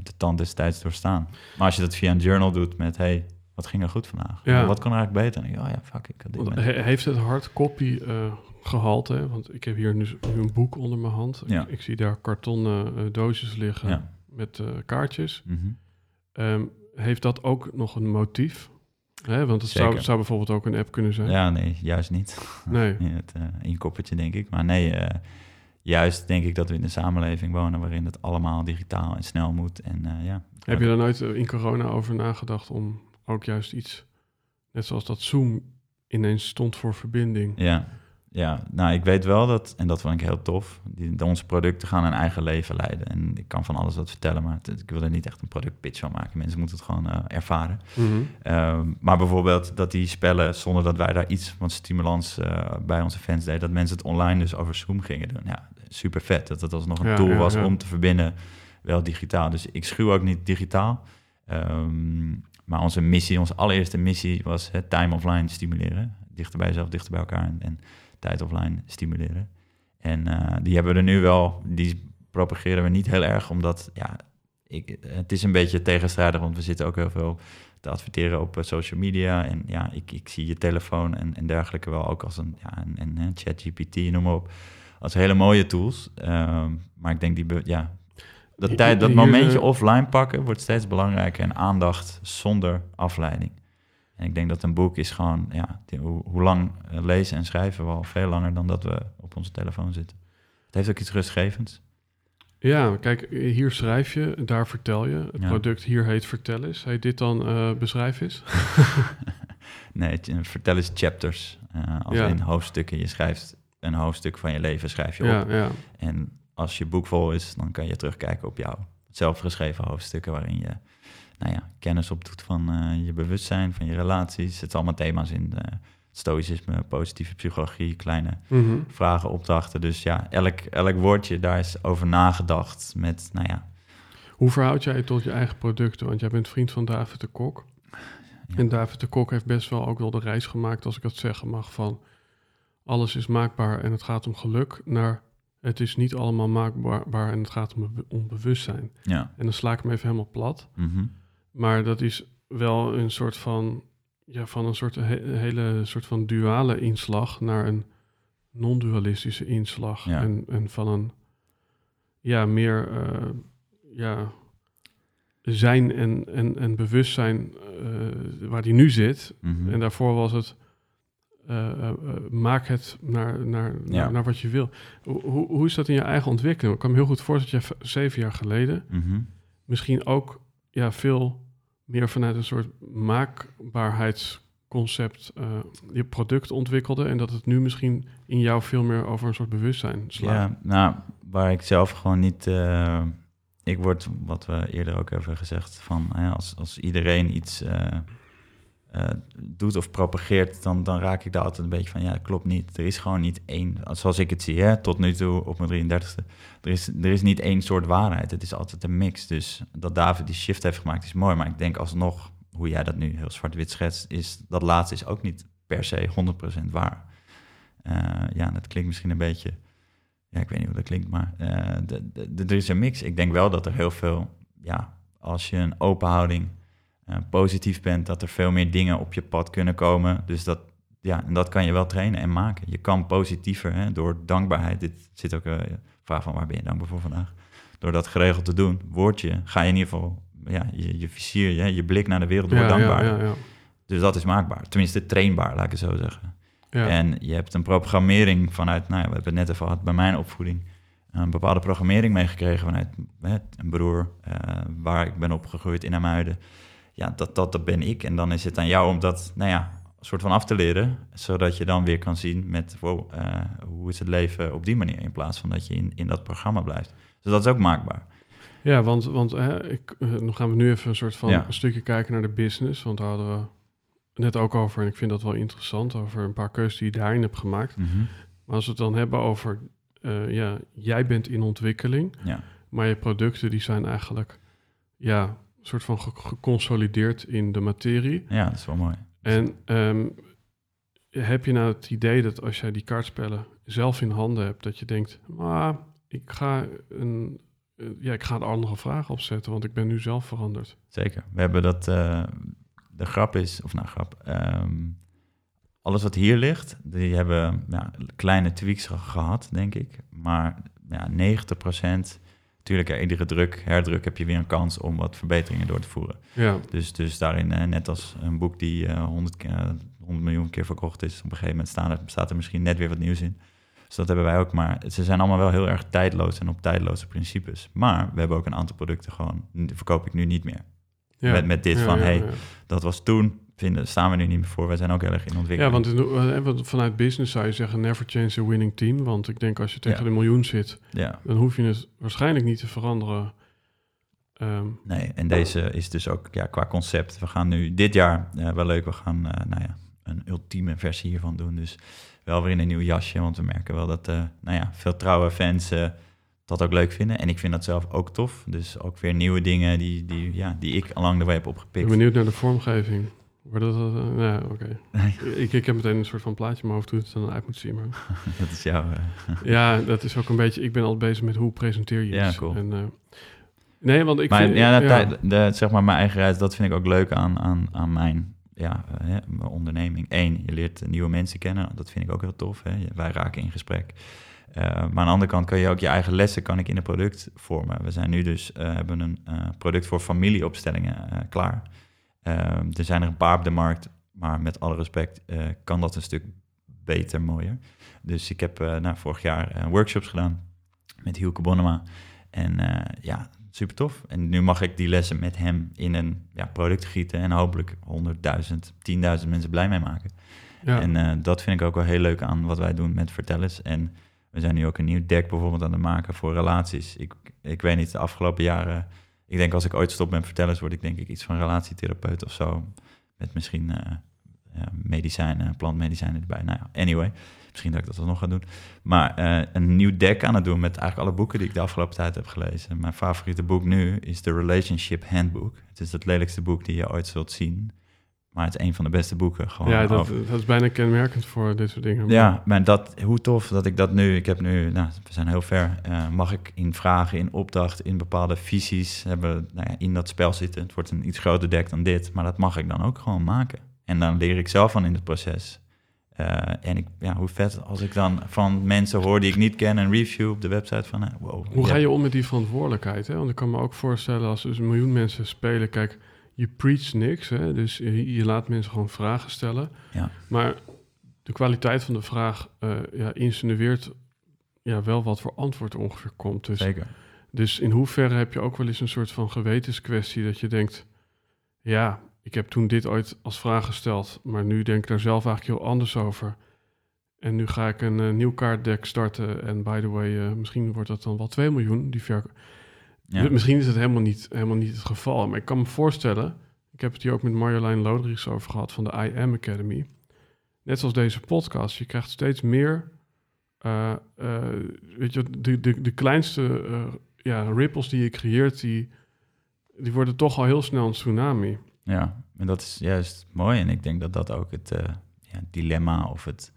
de tand des tijds doorstaan. Maar als je dat via een journal doet met, hey, wat ging er goed vandaag? Ja. Wat kan er eigenlijk beter? Je, oh ja, fuck, ik had dit Want met- he- heeft het hardcopy eh gehalte? Want ik heb hier nu, nu een boek onder mijn hand. Ja. Ik, ik zie daar kartonnen doosjes liggen met kaartjes. Mhm. Ehm, heeft dat ook nog een motief? Hè, want het zou, zou bijvoorbeeld ook een app kunnen zijn. Ja, nee, juist niet. Nee. in het uh, inkoppertje, denk ik. Maar nee, eh, juist denk ik dat we in een samenleving wonen waarin het allemaal digitaal en snel moet. En eh, ja. Heb je daar nooit in corona over nagedacht om ook juist iets, net zoals dat Zoom ineens stond voor verbinding? Ja, ja, nou ik weet wel dat, en dat vond ik heel tof, die, onze producten gaan een eigen leven leiden. En ik kan van alles wat vertellen, maar het- ik wil er niet echt een productpitch van maken. Mensen moeten het gewoon eh, ervaren. Mhm. Um, maar bijvoorbeeld dat die spellen, zonder dat wij daar iets van stimulans uh, bij onze fans deden, dat mensen het online dus over Zoom gingen doen. Ja, super vet. Dat het alsnog een Ja, tool ja, was ja. om te verbinden, wel digitaal. Dus ik schuw ook niet digitaal. Um, maar onze missie, onze allereerste missie was het time offline stimuleren. Dichter bij jezelf, dichter bij elkaar en, en tijd offline stimuleren. En uh, die hebben we er nu wel, die propageren we niet heel erg, omdat ja, ik, het is een beetje tegenstrijdig, want we zitten ook heel veel te adverteren op uh, social media. En ja, ik, ik zie je telefoon en, en dergelijke wel ook als een, ja, een, een, een chat GPT, noem maar op, als hele mooie tools. Um, maar ik denk die, ja, dat, tijd, dat momentje offline pakken wordt steeds belangrijker en aandacht zonder afleiding. En ik denk dat een boek is gewoon, ja, hoe, hoe, lang uh, lezen en schrijven we al veel langer dan dat we op onze telefoon zitten. Het heeft ook iets rustgevends. Ja, kijk, hier schrijf je, daar vertel je. Het Ja. product hier heet Vertel eens. Heet dit dan uh, Beschrijf eens? nee, uh, vertel eens chapters. Uh, als Ja. in hoofdstukken. Je schrijft een hoofdstuk van je leven, schrijf je op. Ja, ja. En als je boek vol is, dan kan je terugkijken op jouw zelfgeschreven hoofdstukken... waarin je nou ja, kennis opdoet van uh, je bewustzijn, van je relaties. Het zijn allemaal thema's in uh, stoïcisme, positieve psychologie, kleine Mhm. vragen, opdrachten. Dus ja, elk, elk woordje, daar is over nagedacht met, nou ja... Hoe verhoud jij je tot je eigen producten? Want jij bent vriend van David de Kok. Ja. En David de Kok heeft best wel ook wel de reis gemaakt, als ik dat zeggen mag, van alles is maakbaar en het gaat om geluk, naar het is niet allemaal maakbaar en het gaat om, om bewustzijn. Ja. En dan sla ik hem even helemaal plat. mhm. Maar dat is wel een soort van, ja, van een soort he- hele soort van duale inslag naar een non-dualistische inslag. Ja. En, en van een, ja, meer, eh, ja, zijn en, en, en bewustzijn eh, waar die nu zit. Mhm. En daarvoor was het, eh, maak het naar, naar, Ja. naar, wat je wil. Hoe, hoe, is dat in je eigen ontwikkeling? Ik kan me heel goed voorstellen dat je zeven jaar geleden Mhm. misschien ook ja, veel meer vanuit een soort maakbaarheidsconcept eh, je product ontwikkelde. En dat het nu misschien in jou veel meer over een soort bewustzijn slaat. Ja, nou, waar ik zelf gewoon niet... eh, ik word, wat we eerder ook hebben gezegd, van als, als iedereen iets eh, doet of propageert, dan, dan raak ik daar altijd een beetje van, ja, klopt niet. Er is gewoon niet één, zoals ik het zie, hè, tot nu toe op mijn 33ste, er is, er is niet één soort waarheid. Het is altijd een mix. Dus dat David die shift heeft gemaakt is mooi, maar ik denk alsnog, hoe jij dat nu heel zwart-wit schetst, is dat laatste is ook niet per se 100% waar. Eh, ja, dat klinkt misschien een beetje ja, ik weet niet hoe dat klinkt, maar eh, er is een mix. Ik denk wel dat er heel veel, ja, als je een open houding eh, positief bent, dat er veel meer dingen op je pad kunnen komen. Dus dat, ja, en dat kan je wel trainen en maken. Je kan positiever hè, door dankbaarheid. Dit zit ook een vraag van waar ben je dankbaar voor vandaag? Door dat geregeld te doen, word je, ga je in ieder geval, ja, je, je vizier, je, je blik naar de wereld wordt ja, dankbaar. ja, ja, ja. Dus dat is maakbaar. Tenminste, trainbaar, laat ik het zo zeggen. Ja. En je hebt een programmering vanuit, nou ja, we hebben het net even gehad bij mijn opvoeding, een bepaalde programmering meegekregen vanuit hè, een broer eh, waar ik ben opgegroeid in Amuiden. Ja, dat, dat, dat ben ik. En dan is het aan jou om dat, nou ja, soort van af te leren, zodat je dan weer kan zien met, wow, eh, hoe is het leven op die manier, in plaats van dat je in, in dat programma blijft. Dus dat is ook maakbaar. Ja, want, want hè, ik, eh, dan gaan we nu even een soort van Ja. een stukje kijken naar de business. Want daar hadden we net ook over, en ik vind dat wel interessant, over een paar keuzes die je daarin hebt gemaakt. Maar als we het dan hebben over, eh, ja, jij bent in ontwikkeling, Ja, maar je producten die zijn eigenlijk, ja, soort van ge- geconsolideerd in de materie. ja, dat is wel mooi. En ehm, heb je nou het idee dat als jij die kaartspellen zelf in handen hebt, dat je denkt, maar ik ga een, eh, ja, ik ga er andere vragen opzetten, want ik ben nu zelf veranderd. Zeker. We hebben dat. eh, de grap is, of nou grap. ehm, alles wat hier ligt, die hebben ja, kleine tweaks ge- gehad, denk ik. Maar ja, 90 Natuurlijk, iedere druk, herdruk heb je weer een kans om wat verbeteringen door te voeren. Ja, Dus, dus daarin, eh, net als een boek die eh 100, keer- 100 miljoen keer verkocht is, op een gegeven moment staan er, staat er misschien net weer wat nieuws in. Dus dat hebben wij ook. Maar ze zijn allemaal wel heel erg tijdloos en op tijdloze principes. Maar we hebben ook een aantal producten gewoon, die verkoop ik nu niet meer. ja. Met- met dit Ja, van, ja, hey. Dat was toen, vinden, staan we nu niet meer voor. Wij zijn ook heel erg in Ja, ontwikkeling. want in- eh, want vanuit business zou je zeggen, never change a winning team. Want ik denk als je tegen Ja. de miljoen zit, Ja, dan hoef je het waarschijnlijk niet te veranderen. Ehm, nee. En deze is dus ook ja, qua concept. We gaan nu dit jaar, eh, wel leuk, we gaan eh, nou ja, een ultieme versie hiervan doen. Dus wel weer in een nieuw jasje, want we merken wel dat eh, nou ja, veel trouwe fans dat ook leuk vinden. En ik vind dat zelf ook tof. Dus ook weer nieuwe dingen die, die, ja, die ik along the way heb ik opgepikt. ben benieuwd naar de vormgeving. Dat, dat, eh, ja, oké. Ik, ik heb meteen een soort van plaatje in mijn hoofd hoe het er dan uit moet zien. Maar dat is jouw... eh, ja, dat is ook een beetje... Ik ben altijd bezig met hoe presenteer je Ja, iets. cool. En, eh, nee, want ik maar vind... ja, de, zeg maar mijn eigen reis, dat vind ik ook leuk aan, aan, aan mijn, ja, hè, mijn onderneming. Eén, je leert nieuwe mensen kennen. Dat vind ik ook heel tof. Hè. Wij raken in gesprek. Maar aan de andere kant kan je ook je eigen lessen kan ik in een product vormen. We zijn nu dus hebben een product voor familieopstellingen klaar. Eh, er zijn er een paar op de markt, maar met alle respect eh, kan dat een stuk beter, mooier. Dus ik heb eh, nou, vorig jaar eh, workshops gedaan met Hielke Bonnema. En ja, super tof. En nu mag ik die lessen met hem in een ja, product gieten en hopelijk 100.000, 10.000 mensen blij mee maken. ja, En dat vind ik ook wel heel leuk aan wat wij doen met Vertellers. En we zijn nu ook een nieuw deck bijvoorbeeld aan het maken voor relaties. Ik, ik weet niet, de afgelopen jaren... Ik denk als ik ooit stop met Vertellers, word ik denk ik iets van relatietherapeut of zo. Met misschien eh, medicijnen, plantmedicijnen erbij. Nou ja, anyway. Misschien dat ik dat nog ga doen. Maar eh, een nieuw deck aan het doen met eigenlijk alle boeken die ik de afgelopen tijd heb gelezen. Mijn favoriete boek nu is The Relationship Handbook. Het is het lelijkste boek die je ooit zult zien. Maar het is een van de beste boeken. Gewoon ja dat, dat is bijna kenmerkend voor dit soort dingen. ja, maar dat, hoe tof dat ik dat nu, ik heb nu, nou, we zijn heel ver, eh, mag ik in vragen, in opdracht, in bepaalde visies hebben, nou ja, in dat spel zitten. Het wordt een iets groter deck dan dit, maar dat mag ik dan ook gewoon maken. En dan leer ik zelf van in het proces. Eh, en ik, ja, hoe vet als ik dan van mensen hoor die ik niet ken, een review op de website van, eh, wow. Hoe ga je om met die verantwoordelijkheid? Hè? Want ik kan me ook voorstellen als dus een miljoen mensen spelen, kijk, je preach niks, hè? dus je, je laat mensen gewoon vragen stellen. Ja. Maar de kwaliteit van de vraag eh, ja, insinueert ja, wel wat voor antwoord er ongeveer komt. Dus, Zeker. dus in hoeverre heb je ook wel eens een soort van gewetenskwestie dat je denkt, ja, ik heb toen dit ooit als vraag gesteld, maar nu denk ik daar zelf eigenlijk heel anders over. En nu ga ik een eh, nieuw kaartdeck starten. En by the way, eh, misschien wordt dat dan wel 2 miljoen. Die ver... Ja. Misschien is het helemaal niet, helemaal niet het geval. Maar ik kan me voorstellen, ik heb het hier ook met Marjolein Loderichs over gehad van de I Am Academy. Net zoals deze podcast, je krijgt steeds meer, eh, eh, weet je, de, de, de kleinste eh, ja, ripples die je creëert, die, die worden toch al heel snel een tsunami. Ja, en dat is juist mooi. En ik denk dat dat ook het ja, dilemma of het,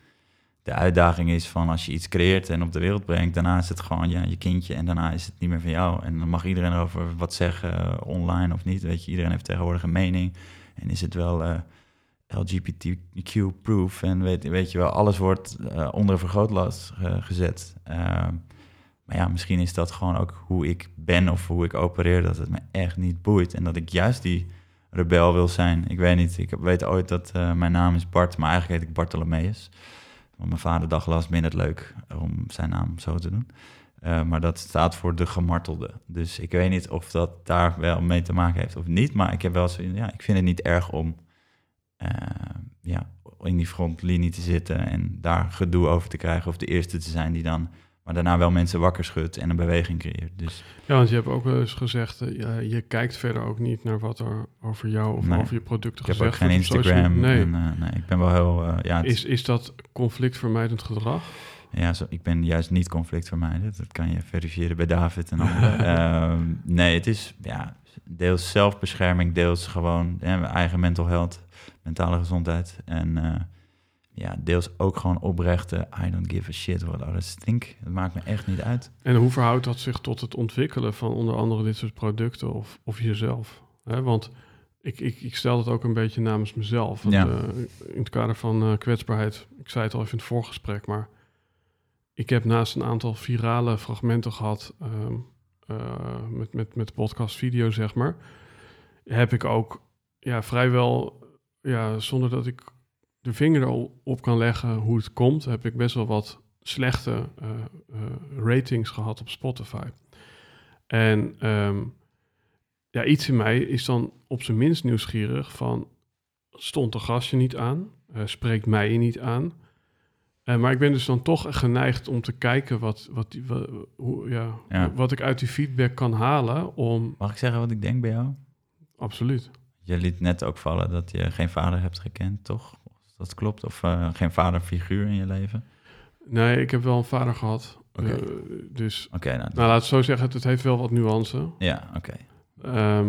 de uitdaging is van als je iets creëert en op de wereld brengt, daarna is het gewoon ja, je kindje en daarna is het niet meer van jou. En dan mag iedereen over wat zeggen, eh, online of niet. Weet je, iedereen heeft tegenwoordig een mening. En is het wel eh, LGBTQ-proof en weet, weet je wel, alles wordt eh, onder een vergrootglas gezet. Ehm, maar ja, misschien is dat gewoon ook hoe ik ben of hoe ik opereer, dat het me echt niet boeit. En dat ik juist die rebel wil zijn. Ik weet niet, ik weet ooit dat mijn naam is Bart, maar eigenlijk heet ik Bartolomeus. Want mijn vader dacht last het leuk om zijn naam zo te doen. Eh, maar dat staat voor de gemartelde. Dus ik weet niet of dat daar wel mee te maken heeft of niet. Maar ik heb wel zo, ja, ik vind het niet erg om eh, ja, in die frontlinie te zitten en daar gedoe over te krijgen of de eerste te zijn die dan, maar daarna wel mensen wakker schudt en een beweging creëert. Dus Ja, want je hebt ook wel eens gezegd, eh, je kijkt verder ook niet naar wat er over jou of Nee. over je producten ik heb gezegd ook geen wordt Instagram. Nee. En, eh, nee, ik ben wel heel, eh, ja, Is, is dat conflictvermijdend gedrag? Ja, zo, ik ben juist niet conflictvermijdend. Dat kan je verifiëren bij David en anderen. Ehm, nee, het is ja, deels zelfbescherming, deels gewoon eigen mental health. mentale gezondheid. En ja, deels ook gewoon oprechte, I don't give a shit what others think. Het maakt me echt niet uit. En hoe verhoudt dat zich tot het ontwikkelen van onder andere dit soort producten of, of jezelf? Hè, want ik, ik, ik stel dat ook een beetje namens mezelf. Want, Ja. eh, in het kader van eh, kwetsbaarheid, ik zei het al even in het voorgesprek, maar ik heb naast een aantal virale fragmenten gehad ehm, eh, met, met, met podcast video, zeg maar, heb ik ook ja, vrijwel, ja, zonder dat ik de vinger erop kan leggen hoe het komt, heb ik best wel wat slechte eh, eh, ratings gehad op Spotify. En ehm, ja, iets in mij is dan op zijn minst nieuwsgierig van... stond de gastje niet aan? Eh, spreekt mij niet aan? Maar ik ben dus dan toch geneigd om te kijken wat, wat, die, wa- hoe, ja, Ja. wat ik uit die feedback kan halen om... Mag ik zeggen wat ik denk bij jou? Absoluut. Je liet net ook vallen dat je geen vader hebt gekend, toch? Dat klopt? Of eh, geen vaderfiguur in je leven? Nee, ik heb wel een vader gehad. Eh, dus, Oké, nou, nou laat het zo zeggen, het, heeft wel wat nuance. ja, oké. Ehm,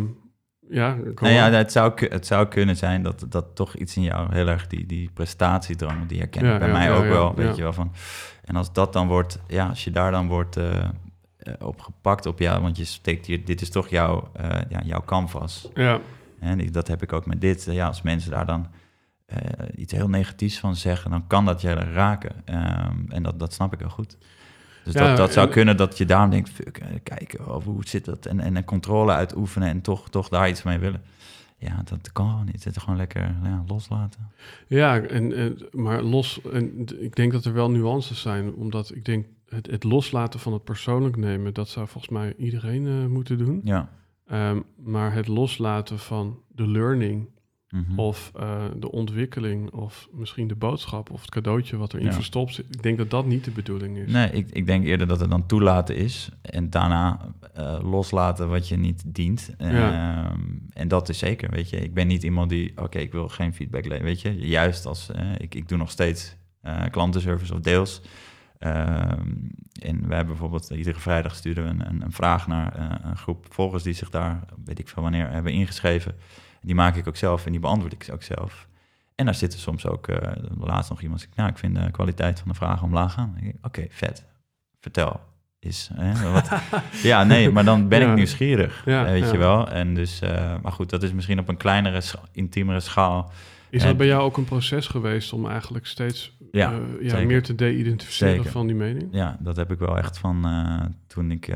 ja, Nou ja, het zou, het zou kunnen zijn dat, dat toch iets in jou heel erg die, die prestatiedrang, die herken ik Ja, bij ja, mij ja, ook wel, weet je wel van. En als dat dan wordt, ja, als je daar dan wordt eh, op gepakt op jou, want je steekt hier, dit is toch jouw, eh, ja, jouw canvas. ja, En ik- dat heb ik ook met dit. Ja, als mensen daar dan eh, iets heel negatiefs van zeggen, dan kan dat je raken. Ehm, en dat, dat snap ik heel goed. Dus Ja, dat, dat zou en- kunnen dat je daarom denkt, fuck, eh, kijken, of hoe zit dat? En, en controle uitoefenen en toch, toch daar iets mee willen. Ja, dat kan gewoon niet. Het gewoon lekker ja, loslaten. Ja, en, en, maar los, en ik denk dat er wel nuances zijn, omdat ik denk het, het loslaten van het persoonlijk nemen, dat zou volgens mij iedereen eh, moeten doen. Ja. Ehm, maar het loslaten van de learning Mhm. of eh, de ontwikkeling of misschien de boodschap of het cadeautje wat erin Ja. verstopt zit, ik denk dat dat niet de bedoeling is. Nee, ik, ik denk eerder dat het dan toelaten is en daarna eh, loslaten wat je niet dient. Ja. Ehm, en dat is zeker, weet je. Ik ben niet iemand die, oké, ik wil geen feedback leveren, weet je. Juist als, eh, ik, ik doe nog steeds klantenservice of deels. Ehm, en we hebben bijvoorbeeld iedere vrijdag sturen we een, een, een vraag naar een groep volgers die zich daar, weet ik veel wanneer, hebben ingeschreven. Die maak ik ook zelf en die beantwoord ik ook zelf. En daar zitten soms ook, eh laatst nog iemand, zegt, nou, ik vind de kwaliteit van de vragen omlaag gaan. Oké, vet. Vertel. Is, hè, wat, ja, nee, maar dan ben Ja. ik nieuwsgierig, Ja, weet ja. je wel. En dus, eh, maar goed, dat is misschien op een kleinere, intiemere schaal. Is dat bij jou ook een proces geweest om eigenlijk steeds Ja, eh, ja, meer te de-identificeren van die mening? Ja, dat heb ik wel echt van toen ik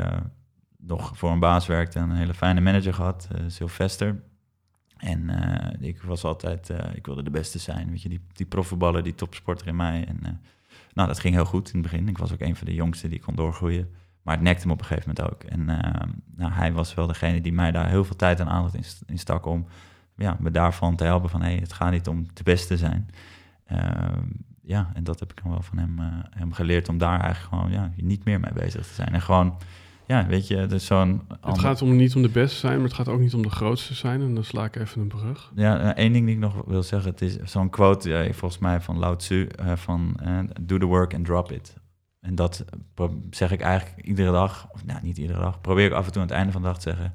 nog voor een baas werkte en een hele fijne manager gehad, eh Sylvester. En eh, ik was altijd, eh, ik wilde de beste zijn, weet je, die, die profvoetballer, die topsporter in mij. En eh, nou, dat ging heel goed in het begin. Ik was ook een van de jongsten die kon doorgroeien. Maar het nekte hem op een gegeven moment ook. En nou, hij was wel degene die mij daar heel veel tijd en aandacht in, in stak om ja, me daarvan te helpen van, hé, hey, het gaat niet om de beste te zijn. Ehm, ja, en dat heb ik dan wel van hem, hem geleerd om daar eigenlijk gewoon ja, niet meer mee bezig te zijn. En gewoon, ja, weet je, dus zo'n... Het gaat om niet om de beste zijn, maar het gaat ook niet om de grootste zijn. En dan sla ik even een brug. Ja, eh, één ding die ik nog wil zeggen, het is zo'n quote, eh, volgens mij van Lao Tzu, eh, van eh, do the work and drop it. En dat zeg ik eigenlijk iedere dag, of nou niet iedere dag, probeer ik af en toe aan het einde van de dag te zeggen,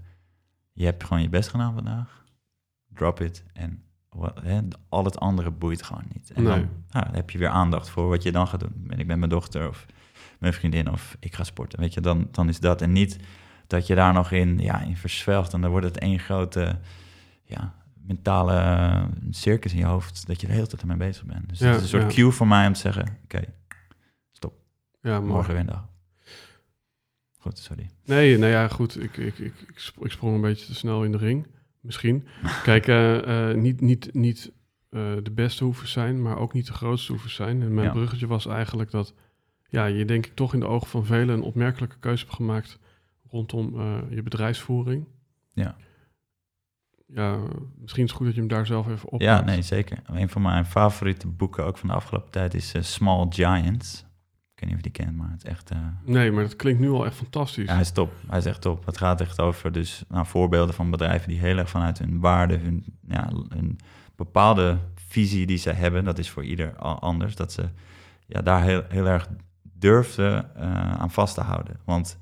je hebt gewoon je best gedaan vandaag, drop it en wat, hè, al het andere boeit gewoon niet. En Nee. dan, nou, dan heb je weer aandacht voor wat je dan gaat doen. Ben ik met mijn dochter of mijn vriendin of ik ga sporten, weet je, dan, dan is dat. En niet dat je daar nog in, ja, in verzwelgt en dan wordt het één grote, ja, mentale eh, circus in je hoofd, dat je de hele tijd ermee bezig bent. Dus Ja, dat is een soort ja. cue voor mij om te zeggen, oké, Ja, mooi. morgen weer een dag. Goed, sorry. Nee, nou ja, goed. Ik, ik, ik, ik sp- ik sprong een beetje te snel in de ring. Misschien. Kijk, eh, eh, niet, niet, niet de beste hoeven zijn, maar ook niet de grootste hoeven zijn. En mijn Ja. bruggetje was eigenlijk dat ja, je denk ik toch in de ogen van velen een opmerkelijke keuze hebt gemaakt rondom eh, je bedrijfsvoering. Ja. Ja, misschien is het goed dat je hem daar zelf even op. Ja, nee, zeker. Een van mijn favoriete boeken ook van de afgelopen tijd is eh, Small Giants. Ik weet niet of je die kent, maar het is echt... eh, Nee, maar dat klinkt nu al echt fantastisch. Ja, hij is top. Hij is echt top. Het gaat echt over dus, nou, voorbeelden van bedrijven die heel erg vanuit hun waarde, hun, ja, hun bepaalde visie die ze hebben, dat is voor ieder anders, dat ze ja, daar heel, heel erg durfden eh, aan vast te houden. Want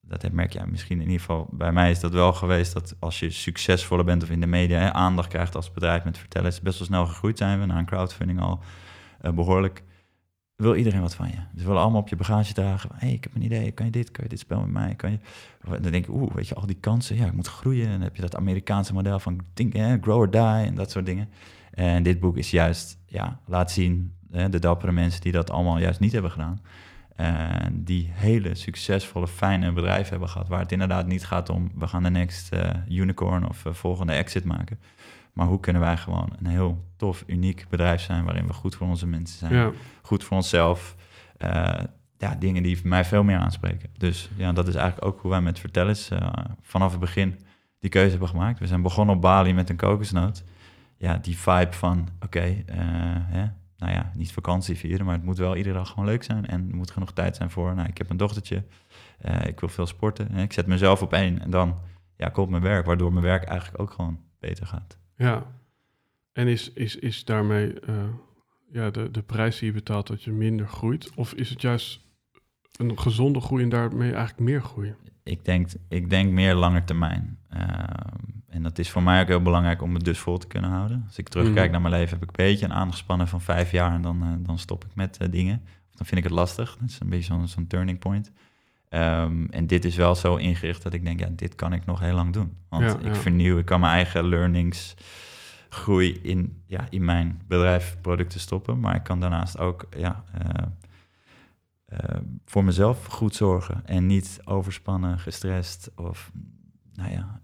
dat merk je misschien in ieder geval, bij mij is dat wel geweest, dat als je succesvoller bent of in de media hè, aandacht krijgt als bedrijf met vertellen, is best wel snel gegroeid zijn we na een crowdfunding al uh, behoorlijk. Wil iedereen wat van je? Ze willen allemaal op je bagage dragen. hey, ik heb een idee. Kan je dit? Kan je dit spel met mij? Kan je? Dan denk ik, oeh, weet je, al die kansen. Ja, ik moet groeien. En dan heb je dat Amerikaanse model van think, grow or die en dat soort dingen. En dit boek is juist, ja, laat zien hè, de dappere mensen die dat allemaal juist niet hebben gedaan. En die hele succesvolle, fijne bedrijven hebben gehad. Waar het inderdaad niet gaat om we gaan de next uh, unicorn of uh, volgende exit maken. Maar hoe kunnen wij gewoon een heel tof, uniek bedrijf zijn waarin we goed voor onze mensen zijn, ja. goed voor onszelf. Uh, ja, dingen die mij veel meer aanspreken. Dus ja, dat is eigenlijk ook hoe wij met Vertellers vanaf het begin die keuze hebben gemaakt. We zijn begonnen op Bali met een kokosnoot. Ja, die vibe van oké, okay, nou ja, niet vakantie vieren, maar het moet wel iedere dag gewoon leuk zijn. En er moet genoeg tijd zijn voor, nou, ik heb een dochtertje, uh, ik wil veel sporten. Hè, ik zet mezelf op één en dan ja, komt mijn werk, waardoor mijn werk eigenlijk ook gewoon beter gaat. Ja, en is, is, is daarmee uh, ja, de, de prijs die je betaalt dat je minder groeit? Of is het juist een gezonde groei en daarmee eigenlijk meer groeien? Ik denk, ik denk meer langer termijn. Uh, en dat is voor mij ook heel belangrijk om het dus vol te kunnen houden. Als ik terugkijk mm. naar mijn leven, heb ik een beetje een aangespannen van vijf jaar en dan, uh, dan stop ik met uh, dingen. Dan vind ik het lastig. Dat is een beetje zo'n zo'n turning point. Um, en dit is wel zo ingericht dat ik denk, ja, dit kan ik nog heel lang doen. Want ja, ik ja. vernieuw, ik kan mijn eigen learnings groei in, ja, in mijn bedrijf producten stoppen. Maar ik kan daarnaast ook ja, uh, voor mezelf goed zorgen. En niet overspannen, gestrest of nou ja,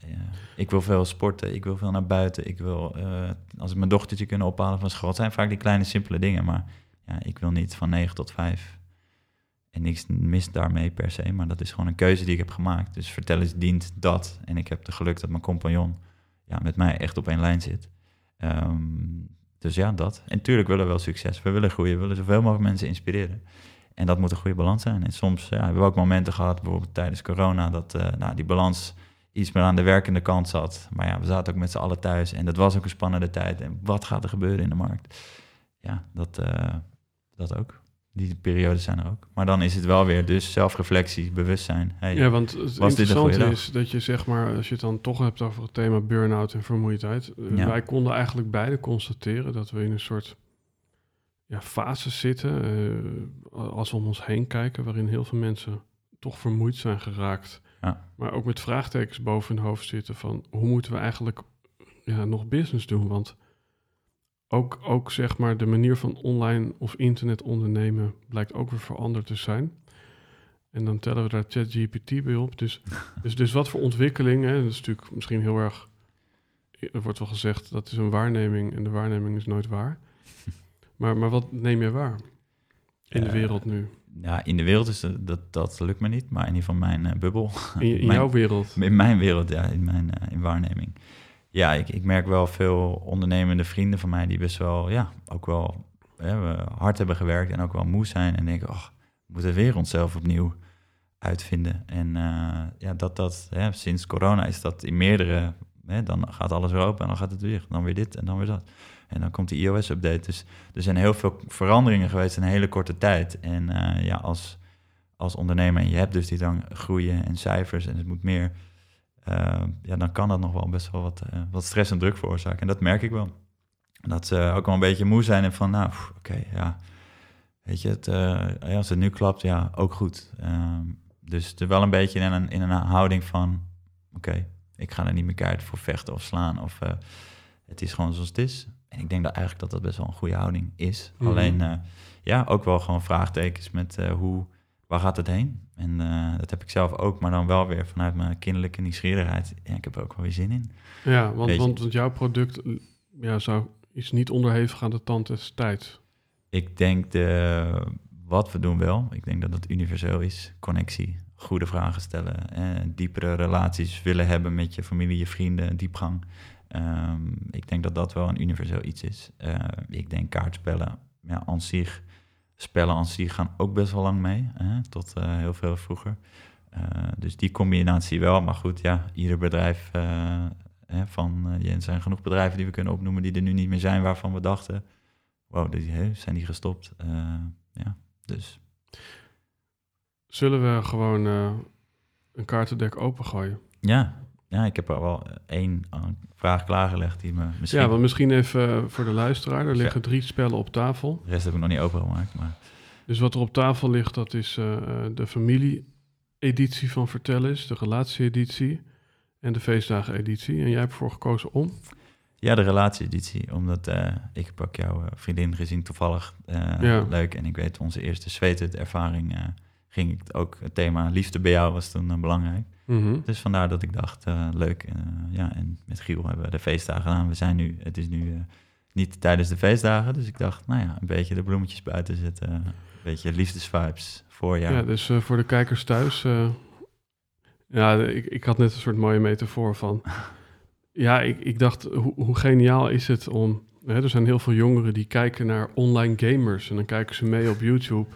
ik wil veel sporten, ik wil veel naar buiten, ik wil, uh, als ik mijn dochtertje kunnen ophalen van school, het zijn vaak die kleine simpele dingen, maar ja, ik wil niet van 9 tot 5 en niks mis daarmee per se, maar dat is gewoon een keuze die ik heb gemaakt. Dus vertel eens dient dat en ik heb de geluk dat mijn compagnon ja, met mij echt op één lijn zit. Um, dus ja, dat. En tuurlijk willen we wel succes, we willen groeien, we willen zoveel mogelijk mensen inspireren. En dat moet een goede balans zijn. En soms ja, hebben we ook momenten gehad, bijvoorbeeld tijdens corona, dat uh, nou, die balans iets meer aan de werkende kant zat. Maar ja, we zaten ook met z'n allen thuis en dat was ook een spannende tijd. En wat gaat er gebeuren in de markt? Ja, dat, uh, dat ook. Die periodes zijn er ook. Maar dan is het wel weer dus zelfreflectie, bewustzijn. Hey, ja, want het interessante is dat je zeg maar, als je het dan toch hebt over het thema burn-out en vermoeidheid. Eh, ja. Wij konden eigenlijk beide constateren dat we in een soort ja, fase zitten, uh, als we om ons heen kijken, waarin heel veel mensen toch vermoeid zijn geraakt ja. Maar ook met vraagtekens boven hun hoofd zitten van hoe moeten we eigenlijk ja, nog business doen? Want ook, ook zeg maar de manier van online of internet ondernemen blijkt ook weer veranderd te zijn. En dan tellen we daar ChatGPT bij op. Dus, dus, dus wat voor ontwikkelingen, dat is natuurlijk misschien heel erg, er wordt wel gezegd dat is een waarneming en de waarneming is nooit waar. Maar, maar wat neem je waar in de eh, wereld nu? Ja, in de wereld is dat, dat, dat lukt me niet, maar in ieder geval mijn uh, bubbel. In, in mijn, jouw wereld? In mijn wereld, ja, in mijn uh, in waarneming. Ja, ik, ik merk wel veel ondernemende vrienden van mij die best wel, ja, ook wel hard hebben gewerkt en ook wel moe zijn. En denken, oh, we moeten weer onszelf opnieuw uitvinden. En uh, ja, dat dat, hè, sinds corona is dat in meerdere, hè, dan gaat alles weer open en dan gaat het weer. Dan weer dit en dan weer dat. En dan komt de iOS-update. Dus er zijn heel veel veranderingen geweest in een hele korte tijd. En uh, ja, als, als ondernemer, en je hebt dus die dan groeien en cijfers en het moet meer, uh, ja, dan kan dat nog wel best wel wat, uh, wat stress en druk veroorzaken. En dat merk ik wel. Dat ze ook wel een beetje moe zijn en van, nou, oké, ja, weet je, het, als het nu klapt, ja, ook goed. Ehm, dus is wel een beetje in een, in een houding van, oké, ik ga er niet meer keihard voor vechten of slaan of het is gewoon zoals het is. En ik denk dat eigenlijk dat dat best wel een goede houding is. Mhm. Alleen, uh, ja, ook wel gewoon vraagtekens met uh, hoe, waar gaat het heen? En uh, dat heb ik zelf ook, maar dan wel weer vanuit mijn kinderlijke nieuwsgierigheid. Ja, ik heb er ook wel weer zin in. Ja, want, want, want, jouw product ja, zou, is niet onderhevig aan de tand des tijds. Ik denk de, wat we doen wel. Ik denk dat het universeel is. Connectie, goede vragen stellen, diepere relaties willen hebben met je familie, je vrienden, diepgang. Um, ik denk dat dat wel een universeel iets is. Uh, ik denk kaartspellen, ja, aan zich, spellen aan zich gaan ook best wel lang mee, hè, tot uh, heel veel vroeger. Uh, dus die combinatie wel, maar goed, ja, ieder bedrijf hè, van, er zijn genoeg bedrijven die we kunnen opnoemen die er nu niet meer zijn, waarvan we dachten, wow, die, hè, zijn die gestopt? ja, dus. Zullen we gewoon een kaartendek opengooien. Ja, ja, ik heb er wel één eh, vraag klaargelegd die me misschien... Ja, want misschien even eh, voor de luisteraar. Er liggen drie spellen op tafel. De rest heb ik nog niet opengemaakt, maar... Dus wat er op tafel ligt, dat is eh, de familie-editie van Vertel is, de relatie-editie en de feestdagen-editie. En jij hebt ervoor gekozen om? Ja, de relatie-editie, omdat ik heb ook jouw vriendin gezien toevallig Ja. leuk. En ik weet, onze eerste zweethut-ervaring eh, ging ik ook... Het thema liefde bij jou was toen eh, belangrijk. Mhm. Dus vandaar dat ik dacht, eh, leuk. eh, ja, en met Giel hebben we de feestdagen gedaan. We zijn nu, het is nu niet tijdens de feestdagen. Dus ik dacht, nou ja, een beetje de bloemetjes buiten zetten. Een beetje liefdesvibes voor jou. Ja, dus voor de kijkers thuis. ja, ik, ik had net een soort mooie metafoor van. Ja, ik, ik dacht, hoe, hoe geniaal is het om. Hè, er zijn heel veel jongeren die kijken naar online gamers en dan kijken ze mee op YouTube.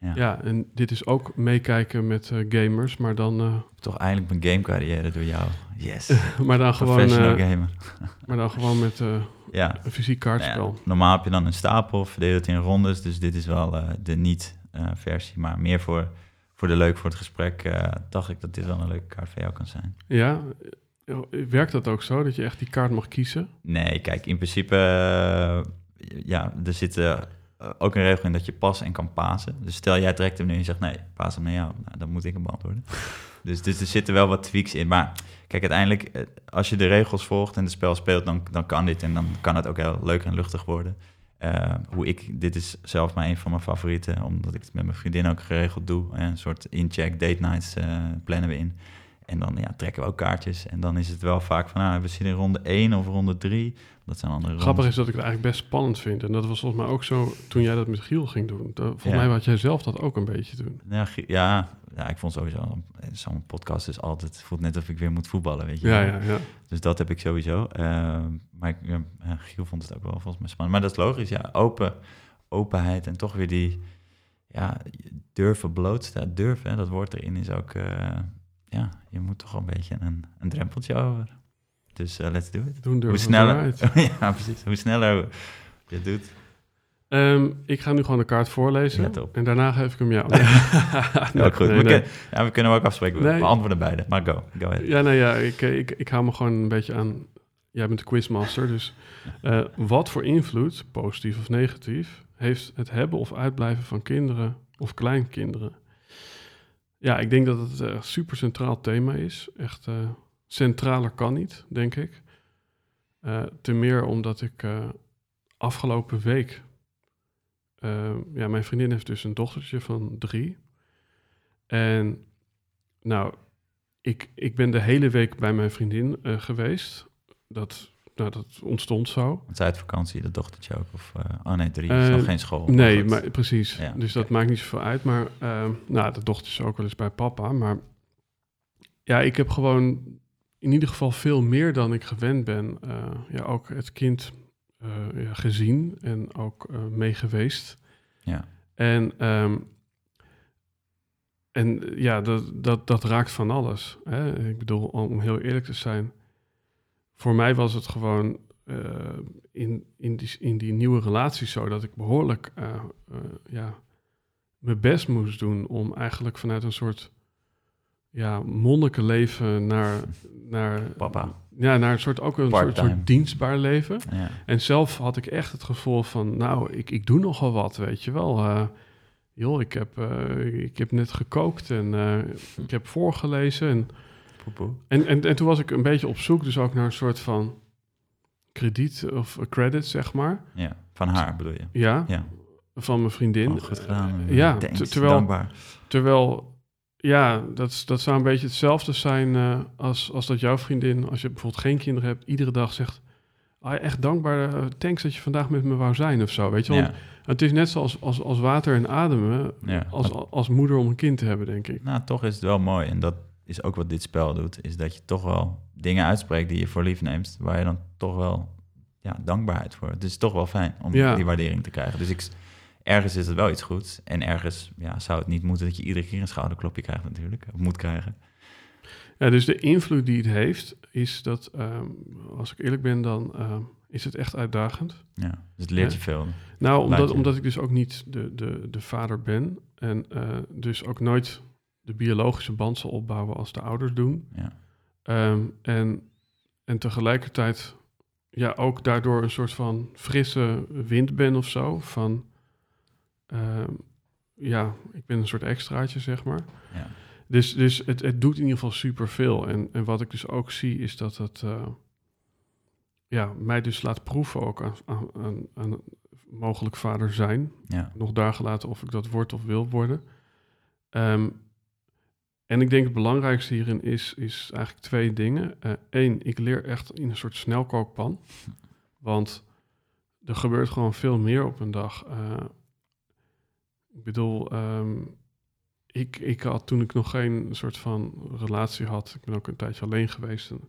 Ja. Ja, en dit is ook meekijken met eh, gamers, maar dan, eh, Toch eindelijk mijn gamecarrière door jou. Yes, maar dan gewoon, eh, gamer. maar dan gewoon met Ja, een fysiek kaartspel. ja, normaal heb je dan een stapel, verdeel het in rondes. Dus dit is wel de niet-versie, maar meer voor, voor de leuk voor het gesprek. dacht ik dat dit wel een leuke kaart voor jou kan zijn. Ja, werkt dat ook zo, dat je echt die kaart mag kiezen? Nee, kijk, in principe, ja, er zit eh, ook een regel in dat je pas en kan pasen. Dus stel jij trekt hem nu en je zegt nee, paas hem naar jou, nou, dan moet ik hem beantwoorden. dus, dus er zitten wel wat tweaks in. Maar kijk, uiteindelijk, eh, als je de regels volgt en het spel speelt, dan, dan kan dit en dan kan het ook heel leuk en luchtig worden. Eh, hoe ik, dit is zelf maar een van mijn favorieten, omdat ik het met mijn vriendin ook geregeld doe. Eh, Een soort in-check date nights eh, plannen we in. En dan ja, trekken we ook kaartjes. En dan is het wel vaak van, ah, we zitten in ronde 1 of ronde 3. Dat zijn andere Grappig rondes. is dat ik het eigenlijk best spannend vind. En dat was volgens mij ook zo toen jij dat met Giel ging doen. Volgens Ja. mij had jij zelf dat ook een beetje doen. Ja, ja, ja, ik vond sowieso, zo'n podcast is altijd, voelt net of ik weer moet voetballen, weet je. Ja, ja, ja. Dus dat heb ik sowieso. Eh, maar ik, ja, ja, Giel vond het ook wel volgens mij spannend. Maar dat is logisch, ja. Open, openheid en toch weer die, ja, durven blootstellen. Durven, hè, dat woord erin is ook, eh, ja, je moet toch wel een beetje een, een drempeltje over. Dus eh, let's do it. Doen Hoe sneller, ja precies, hoe sneller je het doet. Ehm, ik ga nu gewoon de kaart voorlezen. En daarna geef ik hem jou. Ja, Nee, ook goed. nee, we, nee. Kunnen, ja, we kunnen hem ook afspreken. We beantwoorden beide. Maar go, go ahead. Ja, nou ja, ik, eh, ik, ik hou me gewoon een beetje aan... Jij bent de quizmaster, dus... eh, wat voor invloed, positief of negatief... heeft het hebben of uitblijven van kinderen of kleinkinderen? Ja, ik denk dat het een super centraal thema is. Echt eh, centraler kan niet, denk ik. Eh ten meer omdat ik eh, afgelopen week... eh, ja, mijn vriendin heeft dus een dochtertje van drie. En nou, ik, ik ben de hele week bij mijn vriendin eh, geweest. Dat, nou, dat ontstond zo. Want zij uit vakantie, de dochtertje ook. Of, eh, oh nee, drie. Eh, is nog geen school. nee, maar precies. Ja, dus dat maakt niet zoveel uit. Maar ehm, nou, de dochter is ook wel eens bij papa. Maar ja, ik heb gewoon in ieder geval veel meer dan ik gewend ben. eh, ja, ook het kind eh, ja, gezien en ook eh, mee geweest. Ja. En, ehm, en ja, dat, dat, dat raakt van alles. Hè? Ik bedoel, om heel eerlijk te zijn. Voor mij was het gewoon eh, in, in, die, in die nieuwe relatie zo dat ik behoorlijk eh, eh, ja, mijn best moest doen om eigenlijk vanuit een soort ja, monnikenleven naar, naar, Papa. ja, naar een soort, ook een soort, dienstbaar leven. Ja. En zelf had ik echt het gevoel van, nou, ik, ik doe nogal wat, weet je wel. Joh, ik heb, ik heb net gekookt en ik heb voorgelezen. En, En, en, en toen was ik een beetje op zoek, dus ook naar een soort van krediet of credit, zeg maar. Ja, van haar bedoel je. Ja, Ja, van mijn vriendin. oh, goed gedaan. Eh, ja, Thanks, ter- terwijl, dankbaar. terwijl, ja, dat, is- dat zou een beetje hetzelfde zijn eh, als, als dat jouw vriendin, als je bijvoorbeeld geen kinderen hebt, iedere dag zegt, ah, echt dankbaar, eh, thanks dat je vandaag met me wou zijn of zo, weet je wel. Ja, Het is net zoals als, als water en ademen, Ja. als, als moeder om een kind te hebben, denk ik. nou, toch is het wel mooi. En dat is ook wat dit spel doet. Is dat je toch wel dingen uitspreekt die je voor lief neemt. Waar je dan toch wel ja, dankbaarheid voor. Het is toch wel fijn om Ja. die waardering te krijgen. Dus ik, ergens is het wel iets goeds. En ergens ja, zou het niet moeten dat je iedere keer een schouderklopje krijgt natuurlijk. Of moet krijgen. Ja, dus de invloed die het heeft, is dat, ehm, als ik eerlijk ben, dan ehm, is het echt uitdagend. Ja, dus het leert Ja. je veel. Nou, omdat, je- omdat ik dus ook niet de, de, de vader ben en eh, dus ook nooit de biologische band zal opbouwen als de ouders doen. Ja. Ehm, en, en tegelijkertijd ja, ook daardoor een soort van frisse wind ben of zo. Van ehm, ja, ik ben een soort extraatje, zeg maar. Ja. Dus, dus het, het doet in ieder geval superveel. En, en wat ik dus ook zie, is dat het eh, ja, mij dus laat proeven ook aan, aan, aan, aan mogelijk vader zijn. Ja. Nog daar gelaten of ik dat word of wil worden. Ehm, en ik denk het belangrijkste hierin is, is eigenlijk twee dingen. Eén, ik leer echt in een soort snelkookpan. Want er gebeurt gewoon veel meer op een dag. Eh, ik bedoel, ehm, ik, ik had toen ik nog geen soort van relatie had, ik ben ook een tijdje alleen geweest. En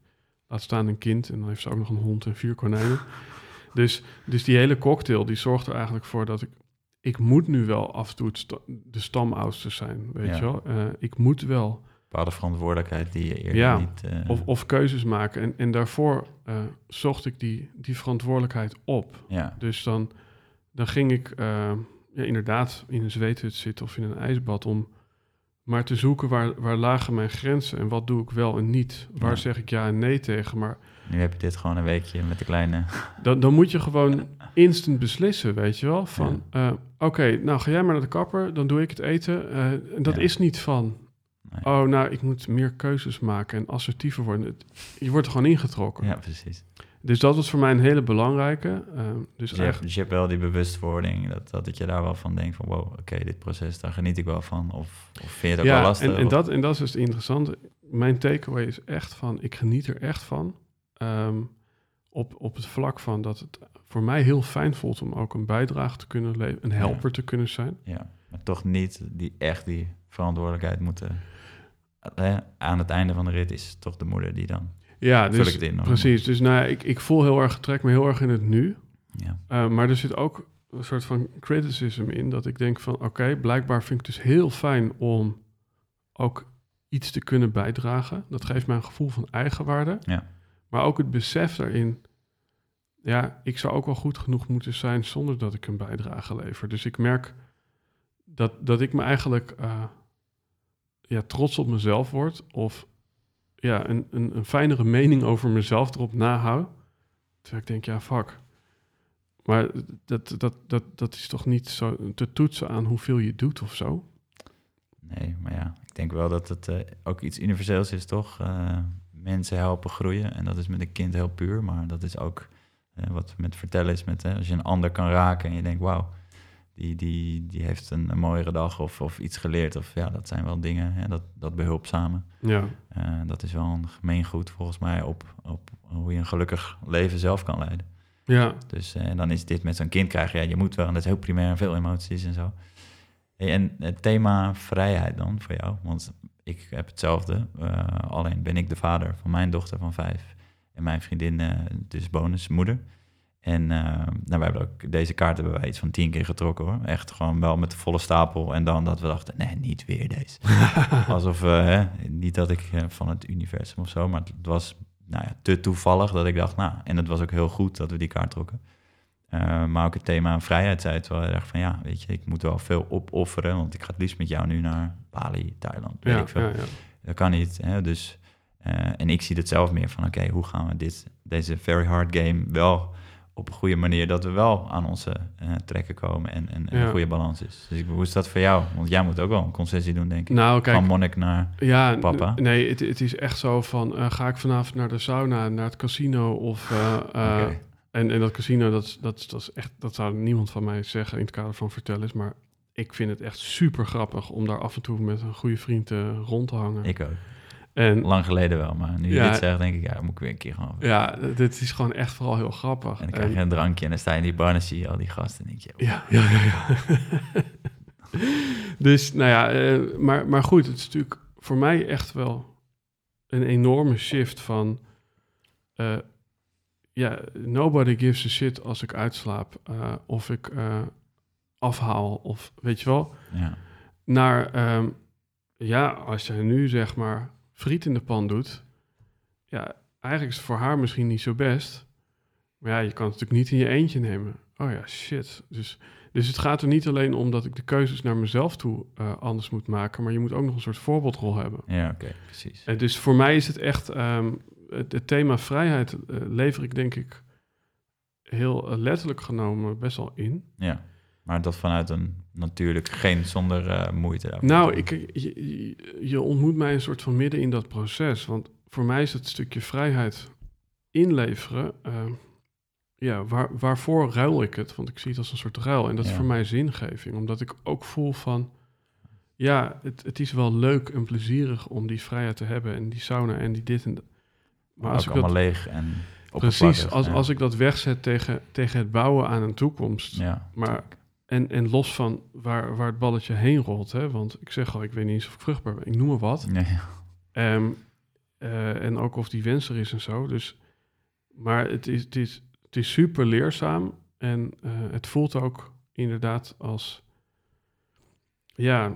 laat staan een kind en dan heeft ze ook nog een hond en vier konijnen. dus, dus die hele cocktail die zorgt er eigenlijk voor dat ik, ik moet nu wel af en toe sta- de stamoudste zijn, weet Ja. je wel. Eh, ik moet wel Bepaalde verantwoordelijkheid die je eerder Ja. niet... eh, of, of keuzes maken. En, en daarvoor eh, zocht ik die, die verantwoordelijkheid op. ja. Dus dan, dan ging ik ja, inderdaad in een zweethut zitten of in een ijsbad om maar te zoeken waar, waar lagen mijn grenzen en wat doe ik wel en niet. Waar zeg ik ja en nee tegen. Maar Nu heb je dit gewoon een weekje met de kleine... dan, dan moet je gewoon instant beslissen, weet je wel. Van eh, oké, nou ga jij maar naar de kapper, dan doe ik het eten. Eh, dat Ja. is niet van, Nee. oh nou ik moet meer keuzes maken en assertiever worden. Het- je wordt er gewoon ingetrokken. Ja, precies. Dus dat was voor mij een hele belangrijke. eh, dus Dus je, hebt, eigenlijk, dus je hebt wel die bewustwording, dat, dat je daar wel van denkt van... wow, oké, dit proces, daar geniet ik wel van. Of, of vind je het ook wel ja, lastig? en, en, of- dat, en dat is dus het interessante. Mijn takeaway is echt van, ik geniet er echt van. Ehm, op, op het vlak van dat het voor mij heel fijn voelt om ook een bijdrage te kunnen leveren, een helper te kunnen zijn. Ja, maar toch niet die, echt die verantwoordelijkheid moeten... aan het einde van de rit is toch de moeder die dan... Ja, Vul dus, ik het in, precies. Dus nou, ik, ik voel heel erg, trek me heel erg in het nu. Ja, Eh, maar er zit ook een soort van criticism in, dat ik denk van, oké, blijkbaar vind ik het dus heel fijn om ook iets te kunnen bijdragen. Dat geeft mij een gevoel van eigenwaarde. Ja. Maar ook het besef daarin, ja, ik zou ook wel goed genoeg moeten zijn zonder dat ik een bijdrage lever. Dus ik merk dat, dat ik me eigenlijk eh, ja, trots op mezelf word of ja, een, een, een fijnere mening over mezelf erop nahoud. Terwijl ik denk, ja, fuck. Maar dat, dat, dat, dat is toch niet zo te toetsen aan hoeveel je doet of zo? nee, maar ja, ik denk wel dat het eh, ook iets universeels is, toch? Eh, mensen helpen groeien en dat is met een kind heel puur, maar dat is ook eh, wat met vertellen is met, eh, als je een ander kan raken en je denkt, wauw, die, die, die heeft een, een mooiere dag of, of iets geleerd. Of ja, dat zijn wel dingen, hè, dat, dat behulpzame. Ja, Eh, dat is wel een gemeengoed volgens mij op, op hoe je een gelukkig leven zelf kan leiden. ja, Dus eh, en dan is dit met zo'n kind krijgen, ja, je moet wel, en dat is heel primair, veel emoties en zo. Hey, en het thema vrijheid dan voor jou, want ik heb hetzelfde, eh, alleen ben ik de vader van mijn dochter van vijf en mijn vriendin, eh, dus bonusmoeder. En eh, nou, we hebben ook deze kaart hebben wij iets van tien keer getrokken hoor. Echt gewoon wel met de volle stapel. En dan dat we dachten, nee, niet weer deze. Alsof, hè, niet dat ik van het universum of zo, maar het was nou ja, te toevallig dat ik dacht, nou, en het was ook heel goed dat we die kaart trokken. Eh, maar ook het thema vrijheid zei het wel erg van, ja, weet je, ik moet wel veel opofferen, want ik ga het liefst met jou nu naar Bali, Thailand, weet ja, ik veel. ja, ja. Dat kan niet. Hè? Dus, eh, en ik zie het zelf meer van, oké, hoe gaan we dit, deze very hard game wel op een goede manier, dat we wel aan onze eh, trekken komen en, en, en Ja. een goede balans is. Dus ik, hoe is dat voor jou? Want jij moet ook wel een concessie doen, denk ik. Nou, kijk, Van monnik naar... Ja, Papa? nee, het, het is echt zo van, eh, ga ik vanavond naar de sauna, naar het casino of... en, en dat casino, dat, is- dat, dat is echt, dat zou niemand van mij zeggen in het kader van vertellen is, maar ik vind het echt super grappig om daar af en toe met een goede vriend eh, rond te hangen. Ik ook. en Lang geleden wel, maar nu je Ja. dit zegt, denk ik, ja, moet ik weer een keer gaan. ja, dit is gewoon echt vooral heel grappig. En dan krijg je een drankje en dan sta je in die bar en zie je al die gasten en denk je, Ja, ja, ja. ja. dus, nou ja, eh, maar, maar goed, het is natuurlijk voor mij echt wel een enorme shift van... eh, ja, nobody gives a shit als ik uitslaap of ik afhaal of weet je wel. ja, Naar, ehm, ja, als je nu zeg maar friet in de pan doet... Ja, eigenlijk is het voor haar misschien niet zo best... Maar ja, je kan het natuurlijk niet in je eentje nemen. Oh ja, shit. Dus, dus het gaat er niet alleen om dat ik de keuzes naar mezelf toe eh, anders moet maken, maar je moet ook nog een soort voorbeeldrol hebben. Ja, oké, precies. En dus voor mij is het echt, ehm, het, het thema vrijheid eh, lever ik denk ik heel eh, letterlijk genomen best wel in. Ja, maar dat vanuit een natuurlijk geen zonder eh, moeite. Nou, ik, je, ontmoet mij een soort van midden in dat proces. Want voor mij is het stukje vrijheid inleveren. ehm, ja, waar, waarvoor ruil ik het? Want ik zie het als een soort ruil. En dat is voor mij zingeving. Omdat ik ook voel van... Ja, het, het is wel leuk en plezierig om die vrijheid te hebben. En die sauna en die dit en dat. Maar als ook ik allemaal dat, leeg en precies, als, ja. als ik dat wegzet tegen, tegen het bouwen aan een toekomst... Ja, Maar, en, en los van waar, waar het balletje heen rolt, hè, want ik zeg al, ik weet niet eens of ik vruchtbaar ben, ik noem maar wat. ja. Ehm, eh, en ook of die wens er is en zo. Dus, maar het is, het is, het is super leerzaam en eh, het voelt ook inderdaad als, ja,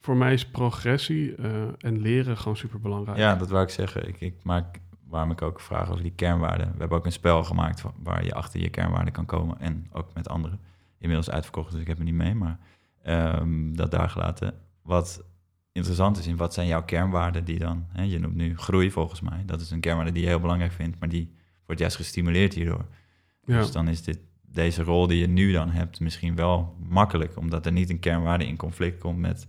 voor mij is progressie eh, en leren gewoon super belangrijk. Ja, dat wou ik zeggen. Ik, ik maak, waarom ik ook vraag over die kernwaarden. We hebben ook een spel gemaakt wa- waar je achter je kernwaarden kan komen. En ook met anderen. Inmiddels uitverkocht, dus ik heb er niet mee. Maar ehm, dat daar gelaten. Wat interessant is in wat zijn jouw kernwaarden die dan... Hè, je noemt nu groei volgens mij. Dat is een kernwaarde die je heel belangrijk vindt. Maar die wordt juist gestimuleerd hierdoor. Ja. Dus dan is dit, deze rol die je nu dan hebt misschien wel makkelijk. Omdat er niet een kernwaarde in conflict komt met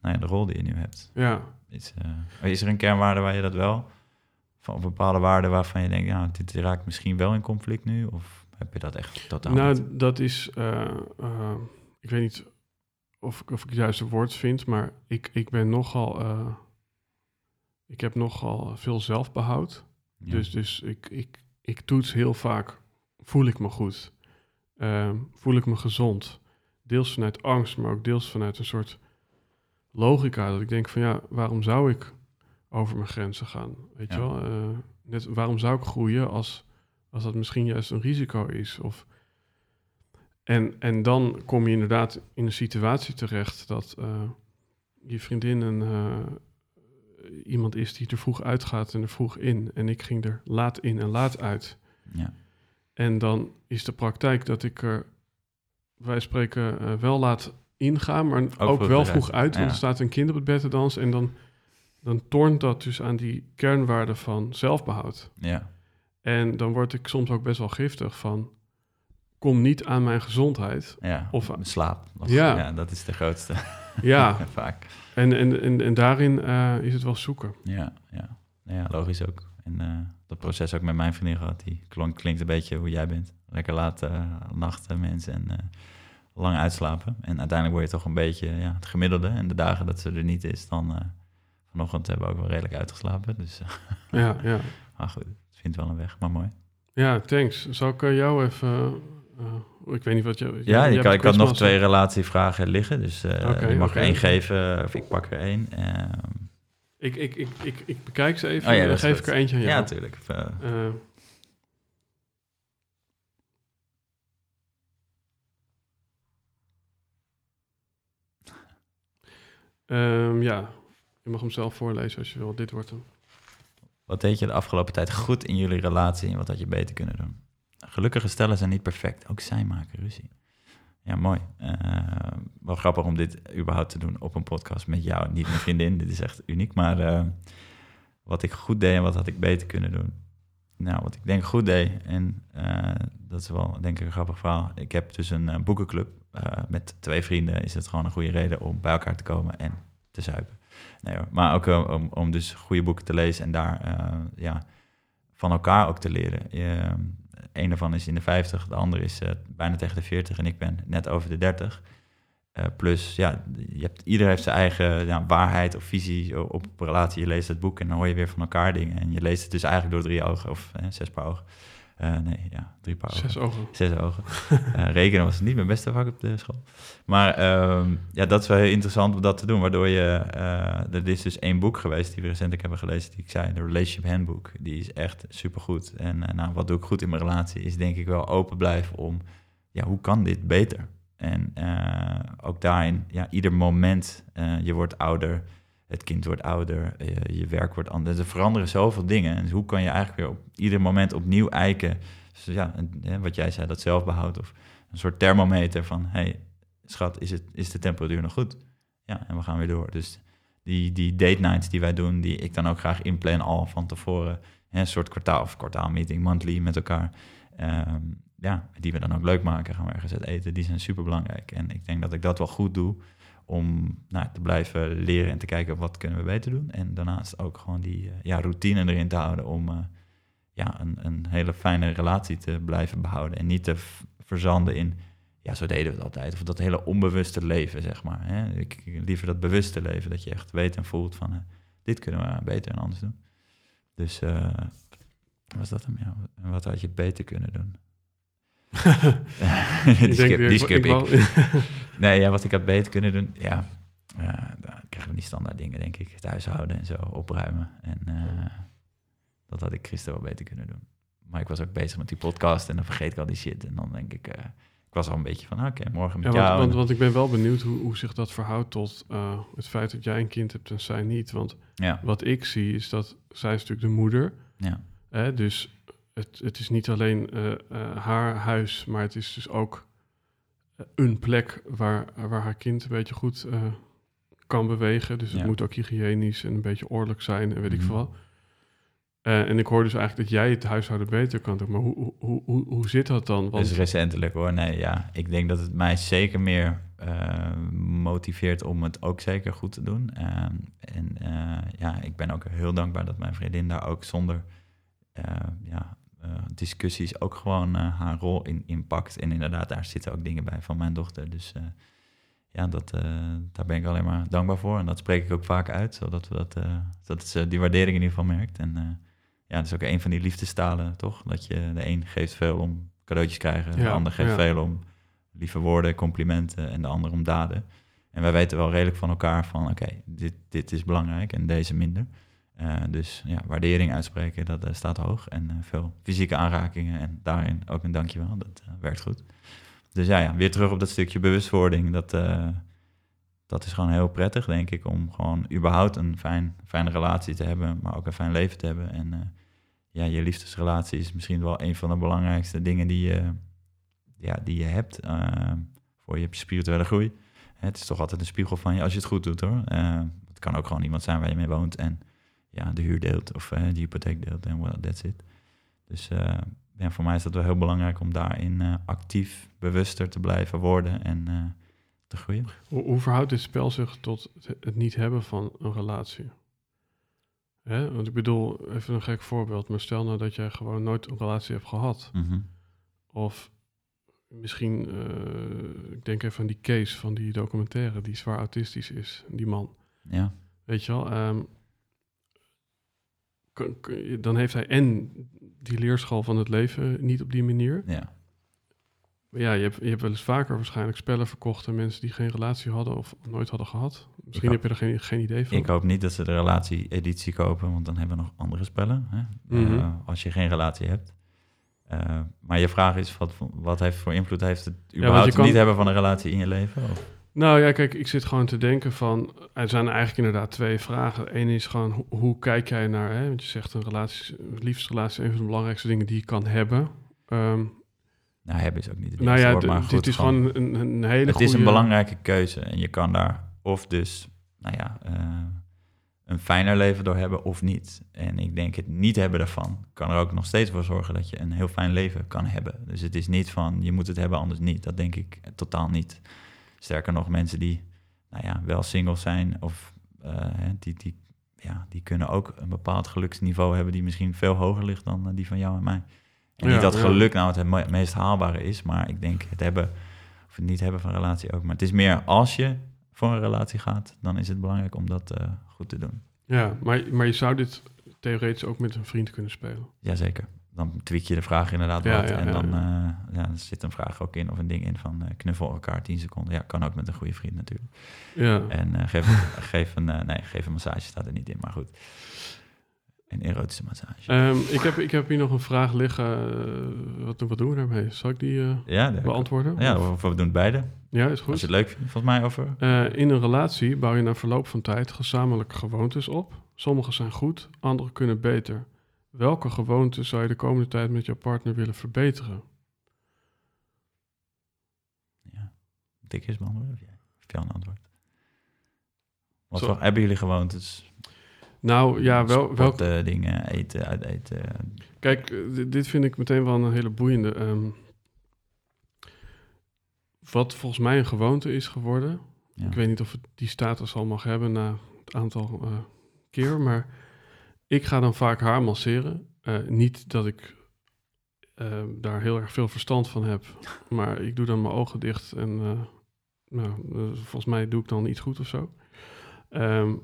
nou ja, de rol die je nu hebt. ja. Is, eh, is er een kernwaarde waar je dat wel, van bepaalde waarden waarvan je denkt, ja, dit raakt misschien wel in conflict nu? Of heb je dat echt totaal niet? Nou, dat is, eh, eh, ik weet niet of, ik- of ik het juiste woord vind, maar ik, ik ben nogal, eh, ik heb nogal veel zelfbehoud. Ja. Dus, dus ik, ik, ik toets heel vaak, voel ik me goed? Ehm, voel ik me gezond? Deels vanuit angst, maar ook deels vanuit een soort logica. Dat ik denk van ja, waarom zou ik over mijn grenzen gaan? Weet Ja. je wel? Net, waarom zou ik groeien als, als dat misschien juist een risico is? Of, en, en dan kom je inderdaad in een situatie terecht dat eh, je vriendin een, eh, iemand is die er vroeg uitgaat en er vroeg in. En ik ging er laat in en laat uit. ja. En dan is de praktijk dat ik er, wij spreken, eh, wel laat ingaan, maar ook, wel vroeg uit. Want Ja. er staat een kind op het bed te dansen en dan, dan tornt dat dus aan die kernwaarde van zelfbehoud. ja, En dan word ik soms ook best wel giftig van, kom niet aan mijn gezondheid. ja. Of- Of slaap. Of- Ja. ja, dat is de grootste Ja, vaak. en, en, en, en daarin eh, is het wel zoeken. Ja, ja. Nou ja, logisch ook. En eh, dat proces ook met mijn vriendin gehad, die klonk, klinkt een beetje hoe jij bent. Lekker laat eh, nachten mensen en lang uitslapen. En uiteindelijk word je toch een beetje ja, het gemiddelde. En de dagen dat ze er niet is, dan... vanochtend hebben we ook wel redelijk uitgeslapen. Dus, Ja, ja. maar goed, vindt wel een weg, maar mooi. ja thanks. Zal ik eh, jou even... eh, ik weet niet wat je... Ja, bent ik had nog twee relatievragen liggen, dus eh, je mag oké. er één geven of ik pak er één. Ehm, Ik, ik, ik, ik, ik bekijk ze even Oh ja, en dan geef ik er eentje aan ja, jou. natuurlijk. Eh, Eh, ehm, ja, je mag hem zelf voorlezen als je wil. Dit wordt hem. Wat deed je de afgelopen tijd goed in jullie relatie en wat had je beter kunnen doen? Gelukkige stellen zijn niet perfect, ook zij maken ruzie. Ja, mooi. Eh, wel grappig om dit überhaupt te doen op een podcast met jou, niet mijn vriendin. dit is echt uniek, maar eh, wat ik goed deed en wat had ik beter kunnen doen? Nou, wat ik denk goed deed, en eh, dat is wel denk ik een grappig verhaal. Ik heb dus een boekenclub. Met twee vrienden is het gewoon een goede reden om bij elkaar te komen en te zuipen. Maar ook eh, om, om dus goede boeken te lezen en daar eh, ja, van elkaar ook te leren. Je, een daarvan is in de 50, de andere is eh, bijna tegen de 40 en ik ben net over de 30. Eh, plus, ja, je hebt, ieder heeft zijn eigen ja, waarheid of visie op relatie. Je leest het boek en dan hoor je weer van elkaar dingen. En je leest het dus eigenlijk door drie ogen of eh, zes paar ogen. Eh, nee, ja, drie paar ogen. Zes ogen. Zes ogen. Eh, rekenen was niet mijn beste vak op de school. Maar ehm, ja, dat is wel heel interessant om dat te doen. Waardoor je... eh, er is dus één boek geweest die we recentelijk hebben gelezen... die ik zei, de Relationship Handbook. Die is echt supergoed. En nou, wat doe ik goed in mijn relatie... is denk ik wel open blijven om... ja, hoe kan dit beter? En ook daarin, ja, ieder moment... je wordt ouder, het kind wordt ouder... eh, je werk wordt anders. Er veranderen zoveel dingen. En hoe kan je eigenlijk weer op ieder moment opnieuw eiken Dus ja, wat jij zei, dat zelfbehoud of een soort thermometer van... hey, schat, is, het, is de temperatuur nog goed? Ja, en we gaan weer door. Dus die, die date nights die wij doen, die ik dan ook graag inplan al van tevoren. Hè, een soort kwartaal of kwartaalmeeting, monthly met elkaar. Ehm, ja, die we dan ook leuk maken, gaan we ergens eten. Die zijn super belangrijk. En ik denk dat ik dat wel goed doe om nou, te blijven leren en te kijken wat kunnen we beter doen. En daarnaast ook gewoon die eh, ja, routine erin te houden om uh, ja, een, een hele fijne relatie te blijven behouden. En niet te verzanden in, ja, zo deden we het altijd. Of dat hele onbewuste leven, zeg maar. Hè? Ik, liever dat bewuste leven, dat je echt weet en voelt van, uh, dit kunnen we beter en anders doen. Dus was dat hem? Ja. Wat had je beter kunnen doen? die, skip, die skip ik. nee, ja, wat ik had beter kunnen doen, ja, uh, dan krijgen we die standaard dingen, denk ik. Het huishouden en zo, opruimen. En uh, dat had ik gisteren wel beter kunnen doen. Maar ik was ook bezig met die podcast en dan vergeet ik al die shit. En dan denk ik, uh, ik was al een beetje van, oké, morgen met ja, jou. Want, want, ik ben wel benieuwd hoe, hoe zich dat verhoudt tot het feit dat jij een kind hebt en zij niet. Want ja. wat ik zie is dat zij is natuurlijk de moeder. Ja. Hè, dus het, het is niet alleen uh, uh, haar huis, maar het is dus ook uh, een plek waar, waar haar kind een beetje goed kan bewegen. Dus het Ja. moet ook hygiënisch en een beetje oorlijk zijn en weet ik Mhm. veel wat. Eh, en ik hoor dus eigenlijk dat jij het huishouden beter kan doen. Maar hoe, hoe, hoe, hoe, zit dat dan? Want, Dus recentelijk hoor. Nee, ja. Ik denk dat het mij zeker meer eh, motiveert om het ook zeker goed te doen. Ehm, en eh, ja, ik ben ook heel dankbaar dat mijn vriendin daar ook zonder eh, ja, eh, discussies ook gewoon eh, haar rol in, in pakt. En inderdaad, daar zitten ook dingen bij van mijn dochter. Dus eh, ja, dat, eh, daar ben ik alleen maar dankbaar voor. En dat spreek ik ook vaak uit, zodat, we dat, eh, zodat ze die waardering in ieder geval merkt. En eh, ja, dat is ook een van die liefdestalen, toch? Dat je de een geeft veel om cadeautjes krijgen, de ander geeft ja. veel om lieve woorden, complimenten en de ander om daden. En wij weten wel redelijk van elkaar van, oké, dit, dit is belangrijk en deze minder. Eh, dus ja, waardering uitspreken, dat eh, staat hoog. En eh, veel fysieke aanrakingen en daarin ook een dankjewel, dat werkt goed. Dus ja, weer terug op dat stukje bewustwording. Dat, dat is gewoon heel prettig, denk ik, om gewoon überhaupt een fijn, fijne relatie te hebben, maar ook een fijn leven te hebben. En ja, je liefdesrelatie is misschien wel een van de belangrijkste dingen die je, ja, die je hebt voor je spirituele groei. Het is toch altijd een spiegel van je als je het goed doet hoor. Het kan ook gewoon iemand zijn waar je mee woont en ja, de huur deelt of eh, de hypotheek deelt en well, that's it. Dus eh, ja, voor mij is dat wel heel belangrijk om daarin eh, actief, bewuster te blijven worden en te groeien. hoe, hoe verhoudt dit spel zich tot het, niet hebben van een relatie? Hè? Want ik bedoel, even een gek voorbeeld. Maar stel nou dat jij gewoon nooit een relatie hebt gehad. Mhm. Of misschien, ik denk even aan die case van die documentaire, die zwaar autistisch is, die man. Ja, Weet je wel? ehm, dan heeft hij en die leerschool van het leven niet op die manier. ja, ja, je hebt, je hebt wel eens vaker waarschijnlijk spellen verkocht aan mensen die geen relatie hadden of nooit hadden gehad. Misschien heb je er geen, geen idee van. Ik hoop niet dat ze de relatie-editie kopen, want dan hebben we nog andere spellen. Hè? Mhm. Eh, als je geen relatie hebt. Eh, maar je vraag is, wat, wat heeft voor invloed heeft het je überhaupt kan- niet hebben van een relatie in je leven? Of? Nou ja, kijk, ik zit gewoon te denken van... Er zijn eigenlijk inderdaad twee vragen. Eén is gewoon, hoe, hoe kijk jij naar... Hè? Want je zegt een relatie, liefdesrelatie is een van de belangrijkste dingen die je kan hebben. Ehm, Nou, hebben is ook niet het nou ja, woord, dit is gewoon een, een hele Het goede... is een belangrijke keuze en je kan daar of dus, nou ja, eh, een fijner leven door hebben of niet. En ik denk het niet hebben daarvan kan er ook nog steeds voor zorgen dat je een heel fijn leven kan hebben. Dus het is niet van, je moet het hebben, anders niet. Dat denk ik totaal niet. Sterker nog, mensen die, nou ja, wel single zijn of eh, die, die, ja, die kunnen ook een bepaald geluksniveau hebben die misschien veel hoger ligt dan eh, die van jou en mij. En Ja, niet dat geluk nou het me- meest haalbare is, maar ik denk het hebben of het niet hebben van een relatie ook. Maar het is meer als je voor een relatie gaat, dan is het belangrijk om dat eh, goed te doen. Ja, maar, maar je zou dit theoretisch ook met een vriend kunnen spelen. Jazeker. Dan tweak je de vraag inderdaad Ja, wat. ja, en dan ja. eh, ja, zit een vraag ook in of een ding in van eh, knuffel elkaar 10 seconden. Ja, kan ook met een goede vriend natuurlijk. Ja, En eh, geef, geef, een, nee, geef een massage staat er niet in, maar goed. Een erotische massage. Ehm, ik, heb, ik heb hier nog een vraag liggen. wat, wat doen we daarmee? Zal ik die ja, beantwoorden? ja, Of- we doen het beide. ja, is Als goed. je het leuk vindt, volgens mij over. In een relatie bouw je na verloop van tijd gezamenlijke gewoontes op. Sommige zijn goed, andere kunnen beter. Welke gewoonte zou je de komende tijd met jouw partner willen verbeteren? Ja. Moet ik eerst beantwoorden of jij? Of jij een antwoord? Wat Zo. hebben jullie gewoontes? Nou ja, wel, welke, dingen, eten, uit eten. Kijk, eh, dit- vind ik meteen wel een hele boeiende. ehm, wat volgens mij een gewoonte is geworden. Ja. Ik weet niet of het die status al mag hebben na het aantal eh, keer, maar ik ga dan vaak haar masseren. Eh, niet dat ik eh, daar heel erg veel verstand van heb, maar ik doe dan mijn ogen dicht en eh, nou, eh, volgens mij doe ik dan iets goed of zo. Ehm,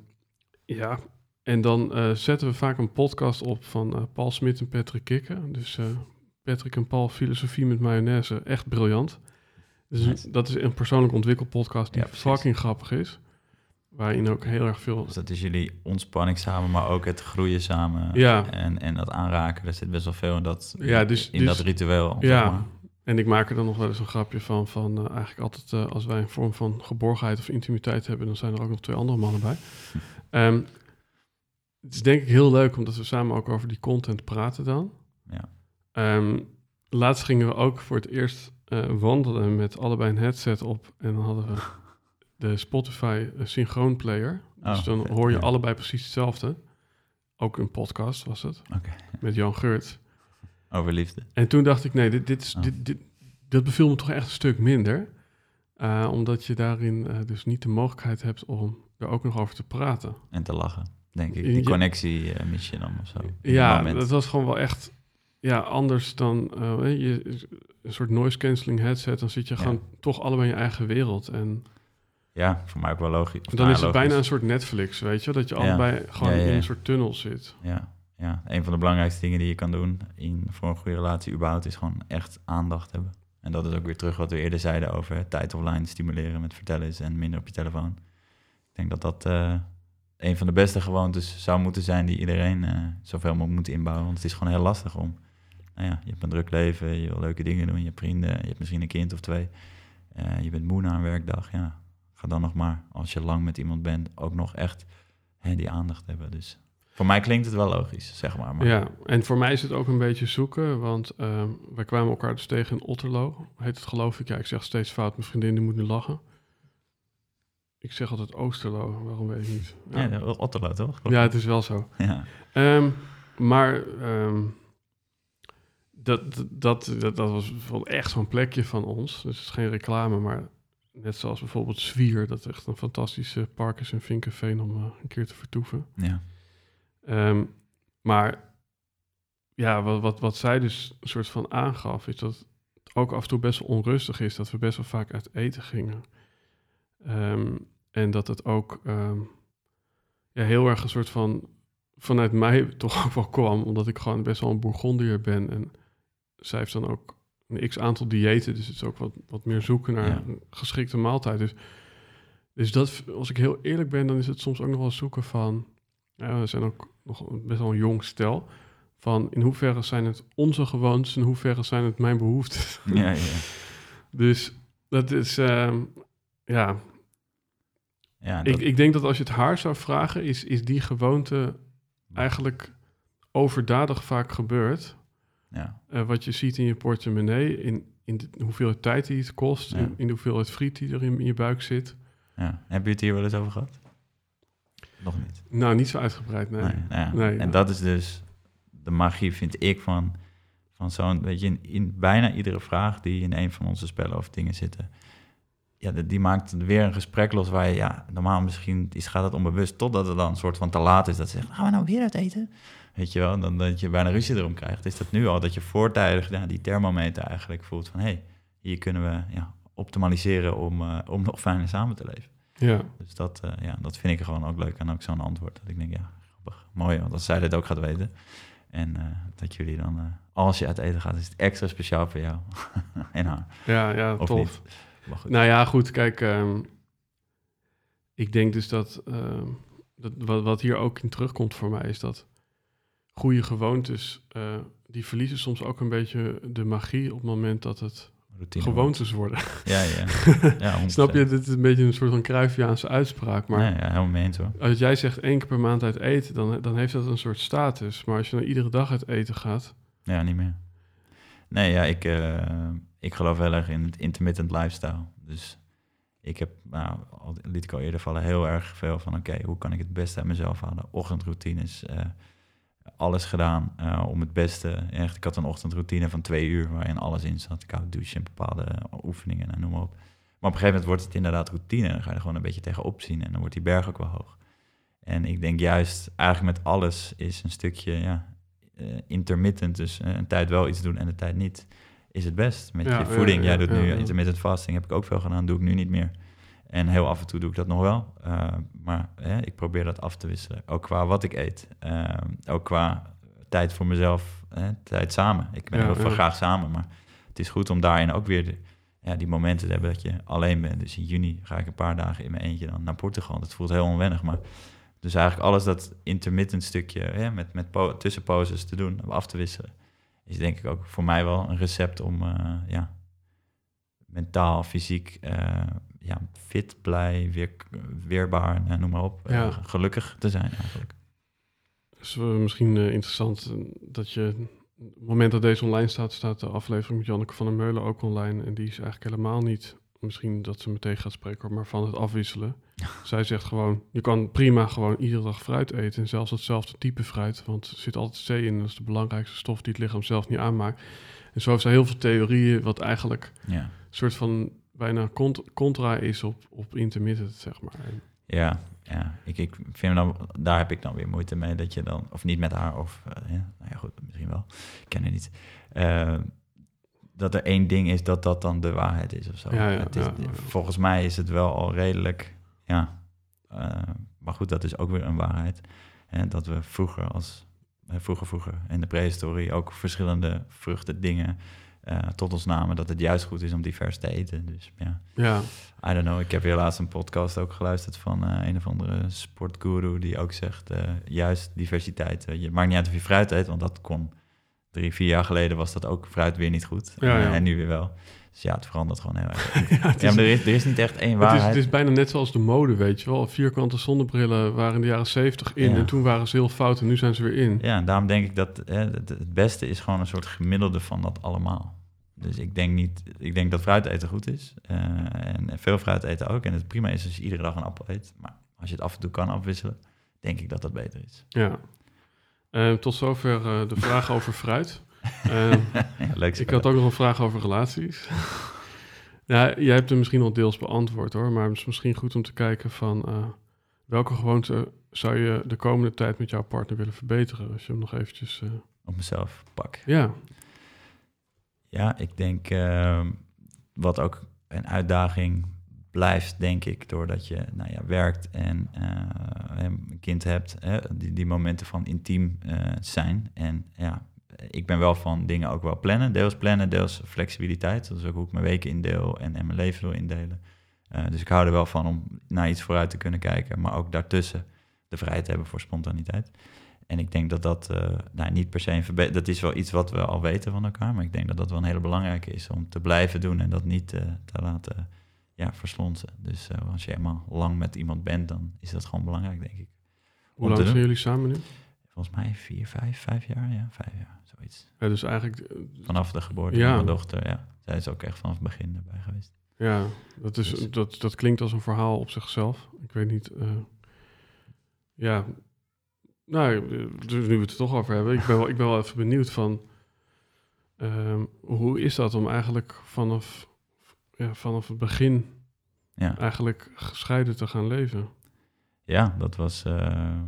ja, en dan zetten we vaak een podcast op van Paul Smit en Patrick Kikken. Dus Patrick en Paul, filosofie met mayonaise, echt briljant. Dus Nice. dat is een persoonlijk ontwikkelpodcast die Ja, fucking grappig is. Waarin ook heel erg veel... Dus dat is jullie ontspanning samen, maar ook het groeien samen. Ja. En, en dat aanraken. Er zit best wel veel in dat, Ja, dus- in dus- dat ritueel. zeg Ja, maar. en ik maak er dan nog wel eens een grapje van. Van eh, eigenlijk altijd eh, als wij een vorm van geborgenheid of intimiteit hebben, dan zijn er ook nog twee andere mannen bij. Ehm, het is denk ik heel leuk omdat we samen ook over die content praten dan. Ja. Ehm, laatst gingen we ook voor het eerst eh, wandelen met allebei een headset op. En dan hadden we de Spotify eh, synchroonplayer. Dus Oh, dan hoor je ja. allebei precies hetzelfde. Ook een podcast was het, met Jan Geurt. Over liefde. En toen dacht ik, nee, dit, dit, is, Oh. dit, dit, dat beviel me toch echt een stuk minder. Eh, omdat je daarin eh, dus niet de mogelijkheid hebt om er ook nog over te praten. En te lachen, denk ik. Ja. Die connectie eh, mis je dan of zo. Ja, dat was gewoon wel echt ja, anders dan je, een soort noise cancelling headset. Dan zit je Ja. gewoon toch allebei in je eigen wereld. En Ja, voor mij ook wel logisch. Dan nou, is het logisch. bijna een soort Netflix, weet je? Dat je allebei gewoon in een soort tunnel zit. Ja, ja, een van de belangrijkste dingen die je kan doen in, voor een goede relatie überhaupt is gewoon echt aandacht hebben. En dat is ook weer terug wat we eerder zeiden over tijd offline stimuleren met vertellen is en minder op je telefoon. Ik denk dat dat eh, een van de beste gewoontes zou moeten zijn die iedereen eh, zoveel mogelijk moet inbouwen. Want het is gewoon heel lastig om, nou ja, je hebt een druk leven, je wil leuke dingen doen, je hebt vrienden, je hebt misschien een kind of twee. Eh, je bent moe na een werkdag, ja. Ga dan nog maar, als je lang met iemand bent, ook nog echt hè, die aandacht hebben. Dus voor mij klinkt het wel logisch, zeg maar. maar Ja, en voor mij is het ook een beetje zoeken, want eh, wij kwamen elkaar dus tegen in Otterlo, heet het geloof ik. Ja, ik zeg steeds fout, mijn vriendin die moet nu lachen. Ik zeg altijd Oosterlo, waarom weet ik niet. Ja, Otterlo, toch? Klopt. ja het is wel zo. ja. Ehm, maar ehm, dat, dat, dat, dat was wel echt zo'n plekje van ons. Dus het is geen reclame, maar net zoals bijvoorbeeld Zwier, dat echt een fantastische park is in Vinkenveen om eh, een keer te vertoeven. ja. Ehm, maar ja, wat, wat, wat zij dus een soort van aangaf, is dat het ook af en toe best wel onrustig is, dat we best wel vaak uit eten gingen. Ehm, en dat het ook ehm, ja, heel erg een soort van vanuit mij toch ook wel kwam, omdat ik gewoon best wel een Bourgondier ben. En zij heeft dan ook een x aantal diëten, dus het is ook wat, wat meer zoeken naar Ja. een geschikte maaltijd. Dus, dus dat, als ik heel eerlijk ben, dan is het soms ook nog wel zoeken van, ja, we zijn ook nog best wel een jong stel, van in hoeverre zijn het onze gewoontes, in hoeverre zijn het mijn behoeftes. Ja, ja. Dus dat is, ehm, ja, ja ik, ik denk dat als je het haar zou vragen, is, is die gewoonte eigenlijk overdadig vaak gebeurd. Ja. Eh, wat je ziet in je portemonnee, in, in de hoeveelheid tijd die het kost, Ja. in, in de hoeveelheid friet die er in, in je buik zit. ja. Heb je het hier wel eens over gehad? Nog niet. Nou, niet zo uitgebreid, nee. Nee, nou. Nee, en dat is dus de magie, vind ik, van, van zo'n... Weet je, in, in bijna iedere vraag die in een van onze spellen of dingen zitten... Ja, die- die maakt weer een gesprek los waar je... Ja, normaal misschien is, gaat het onbewust... totdat het dan een soort van te laat is. Dat ze zegt, gaan we nou weer uit eten? Weet je wel, dan dat je bijna ruzie erom krijgt. Is dat nu al dat je voortijdig ja, die thermometer eigenlijk voelt van... hé, hey, hier kunnen we ja, optimaliseren om, eh, om nog fijner samen te leven. Ja, Dus dat, eh, ja, dat vind ik gewoon ook leuk en ook zo'n antwoord. Dat ik denk, ja, grappig, mooi, want als zij dit ook gaat weten. En eh, dat jullie dan, als je uit eten gaat, is het extra speciaal voor jou en haar. ja, ja Of tof. Nou ja, goed, kijk, ehm, ik denk dus dat, ehm, dat wat, wat hier ook in terugkomt voor mij is dat goede gewoontes, eh, die verliezen soms ook een beetje de magie op het moment dat het routine gewoontes worden. Ja, ja. ja Snap je? Dit is een beetje een soort van Cruyffiaanse uitspraak. Maar ja, ja, helemaal mee eens hoor. als jij zegt één keer per maand uit eten, dan, dan heeft dat een soort status. Maar als je dan iedere dag uit eten gaat... Ja, niet meer. Nee, ja, ik, eh, ik geloof heel erg in het intermittent lifestyle. Dus ik heb, nou, al, liet ik al eerder vallen, heel erg veel van... oké, hoe kan ik het beste uit mezelf halen? Ochtendroutines, eh, alles gedaan eh, om het beste... Echt, ik had een ochtendroutine van twee uur waarin alles in zat. Ik hou douchen, bepaalde oefeningen en noem maar op. Maar op een gegeven moment wordt het inderdaad routine. Dan ga je er gewoon een beetje tegenop zien en dan wordt die berg ook wel hoog. En ik denk juist, eigenlijk met alles is een stukje ja, uh, intermittent. Dus uh, een tijd wel iets doen en de tijd niet, is het best. Met Ja, je voeding, ja, jij doet nu intermittent fasting, heb ik ook veel gedaan, doe ik nu niet meer. En heel af en toe doe ik dat nog wel. Uh, maar hè, ik probeer dat af te wisselen. Ook qua wat ik eet. Uh, ook qua tijd voor mezelf, hè, tijd samen. Ik ben Ja, heel veel graag samen, maar het is goed om daarin ook weer de, ja, die momenten te hebben dat je alleen bent. Dus in juni ga ik een paar dagen in mijn eentje dan naar Portugal. Dat voelt heel onwennig, maar dus eigenlijk alles dat intermittent stukje hè, met, met po tussenposes te doen, af te wisselen, is denk ik ook voor mij wel een recept om uh, ja, mentaal, fysiek, ja, fit, blij, weer, weerbaar, uh, noem maar op, Ja. gelukkig te zijn eigenlijk. Uh, misschien uh, interessant uh, dat je... Op het moment dat deze online staat, staat de aflevering met Janneke van der Meulen ook online. En die is eigenlijk helemaal niet... Misschien dat ze meteen gaat spreken, maar van het afwisselen. Zij zegt gewoon, je kan prima gewoon iedere dag fruit eten. En zelfs hetzelfde type fruit. Want er zit altijd C in. Dat is de belangrijkste stof die het lichaam zelf niet aanmaakt. En zo heeft zij heel veel theorieën, wat eigenlijk Ja. een soort van bijna cont contra is op, op intermittent, zeg maar. Ja, ja. Ik, ik vind dan, daar heb ik dan weer moeite mee dat je dan, of niet met haar, of uh, ja, nou ja, goed, misschien wel, ik ken niet. Uh, dat er één ding is dat dat dan de waarheid is of zo. Ja, ja, het is. Volgens mij is het wel al redelijk, ja. Uh, maar goed, dat is ook weer een waarheid. En dat we vroeger als, vroeger, vroeger in de prehistorie ook verschillende vruchten, dingen uh, tot ons namen. Dat het juist goed is om divers te eten. Dus ja. ja. I don't know. Ik heb weer laatst een podcast ook geluisterd van uh, een of andere sportguru die ook zegt, uh, juist diversiteit. Je maakt niet uit of je fruit eet, want dat kon drie, vier jaar geleden was dat ook fruit weer niet goed. Ja, ja. En nu weer wel. Dus ja, het verandert gewoon heel erg. ja, het is, ja, maar er is, er is niet echt één het waarheid. is, het is bijna net zoals de mode, weet je wel. Vierkante zonnebrillen waren in de jaren zeventig in Ja. en toen waren ze heel fout en nu zijn ze weer in. Ja, en daarom denk ik dat hè, het, het beste is gewoon een soort gemiddelde van dat allemaal. Dus ik denk niet, ik denk dat fruit eten goed is. Uh, en veel fruit eten ook. En het prima is als je iedere dag een appel eet. Maar als je het af en toe kan afwisselen, denk ik dat dat beter is. Ja. Uh, tot zover uh, de vraag over fruit. Uh, leuk ik had ook nog een vraag over relaties. ja, jij hebt hem misschien al deels beantwoord hoor. Maar het is misschien goed om te kijken van uh, welke gewoonte zou je de komende tijd met jouw partner willen verbeteren? Als je hem nog eventjes... uh, Op mezelf pak. Ja. Ja, ik denk uh, wat ook een uitdaging blijft, denk ik, doordat je nou ja, werkt en een kind hebt, hè, die, die momenten van intiem zijn. En ja, ik ben wel van dingen ook wel plannen, deels plannen, deels flexibiliteit. Dat is ook hoe ik mijn weken indeel en, en mijn leven wil indelen. Uh, dus ik hou er wel van om naar iets vooruit te kunnen kijken, maar ook daartussen de vrijheid te hebben voor spontaniteit. En ik denk dat dat uh, nou, niet per se een verbetering... Dat is wel iets wat we al weten van elkaar. Maar ik denk dat dat wel een hele belangrijke is om te blijven doen... en dat niet uh, te laten ja, verslonsen. Dus als je eenmaal lang met iemand bent... dan is dat gewoon belangrijk, denk ik. Hoe lang zijn jullie samen nu? Volgens mij vier, vijf, vijf jaar. Ja, vijf jaar, zoiets. Ja, dus eigenlijk... Vanaf de geboorte ja. van mijn dochter, ja. Zij is ook echt vanaf het begin erbij geweest. Ja, dat, is, dus. dat, dat klinkt als een verhaal op zichzelf. Ik weet niet... uh, ja, nou, dus nu we het er toch over hebben, ik ben wel, ik ben wel even benieuwd van um, hoe is dat om eigenlijk vanaf, ja, vanaf het begin ja. eigenlijk gescheiden te gaan leven? Ja, dat was uh,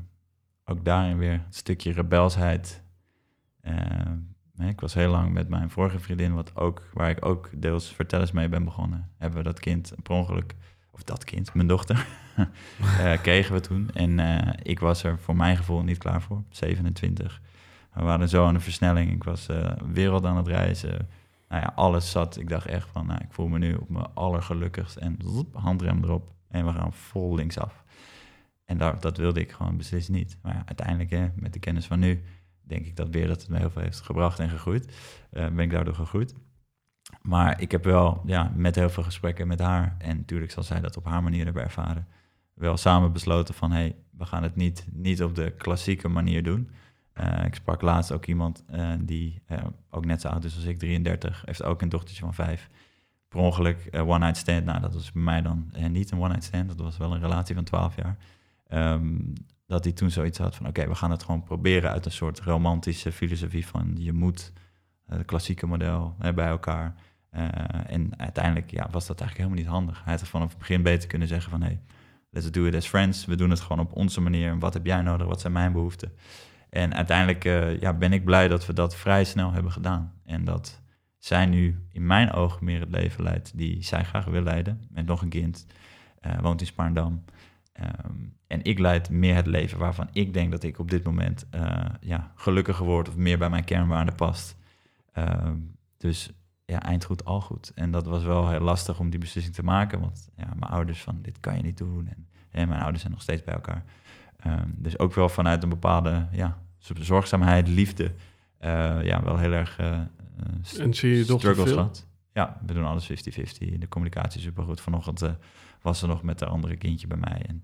ook daarin weer een stukje rebelsheid. Uh, ik was heel lang met mijn vorige vriendin, wat ook, waar ik ook deels vertellers mee ben begonnen. Hebben we dat kind per ongeluk, of dat kind, mijn dochter, uh, kregen we toen. En uh, ik was er voor mijn gevoel niet klaar voor, 27. We waren zo aan de versnelling. Ik was uh, wereld aan het reizen. Nou ja, alles zat. Ik dacht echt van, nou, ik voel me nu op mijn allergelukkigst. En handrem erop. En we gaan vol linksaf. En daar, dat wilde ik gewoon beslist niet. Maar ja, uiteindelijk, hè, met de kennis van nu, denk ik dat weer dat het me heel veel heeft gebracht en gegroeid. ben ik daardoor gegroeid. Maar ik heb wel ja, met heel veel gesprekken met haar, en natuurlijk zal zij dat op haar manier hebben ervaren, wel samen besloten van hé, hey, we gaan het niet, niet op de klassieke manier doen. Uh, ik sprak laatst ook iemand uh, die ook net zo oud is als ik, 33, heeft ook een dochtertje van vijf. Per ongeluk one night stand, nou dat was bij mij dan niet een one night stand, dat was wel een relatie van 12 jaar. Um, dat hij toen zoiets had van oké, we gaan het gewoon proberen uit een soort romantische filosofie van je moet het klassieke model bij elkaar. en uiteindelijk ja, was dat eigenlijk helemaal niet handig. Hij had vanaf het begin beter kunnen zeggen van hey, let's do it as friends. We doen het gewoon op onze manier. Wat heb jij nodig? Wat zijn mijn behoeften? En uiteindelijk uh, ja, ben ik blij dat we dat vrij snel hebben gedaan. En dat zij nu in mijn ogen meer het leven leidt die zij graag wil leiden. Met nog een kind, woont in Spaarndam. Um, en ik leid meer het leven waarvan ik denk dat ik op dit moment uh, ja, gelukkiger word of meer bij mijn kernwaarden past. Um, dus ja, eind goed, al goed. En dat was wel heel lastig om die beslissing te maken. Want ja, mijn ouders van dit kan je niet doen. En, en mijn ouders zijn nog steeds bij elkaar. Um, dus ook wel vanuit een bepaalde ja, zorgzaamheid, liefde. Uh, ja, wel heel erg uh, en zie je struggles gehad. Ja, we doen alles 50-50. De communicatie is supergoed. Vanochtend was ze nog met een andere kindje bij mij. En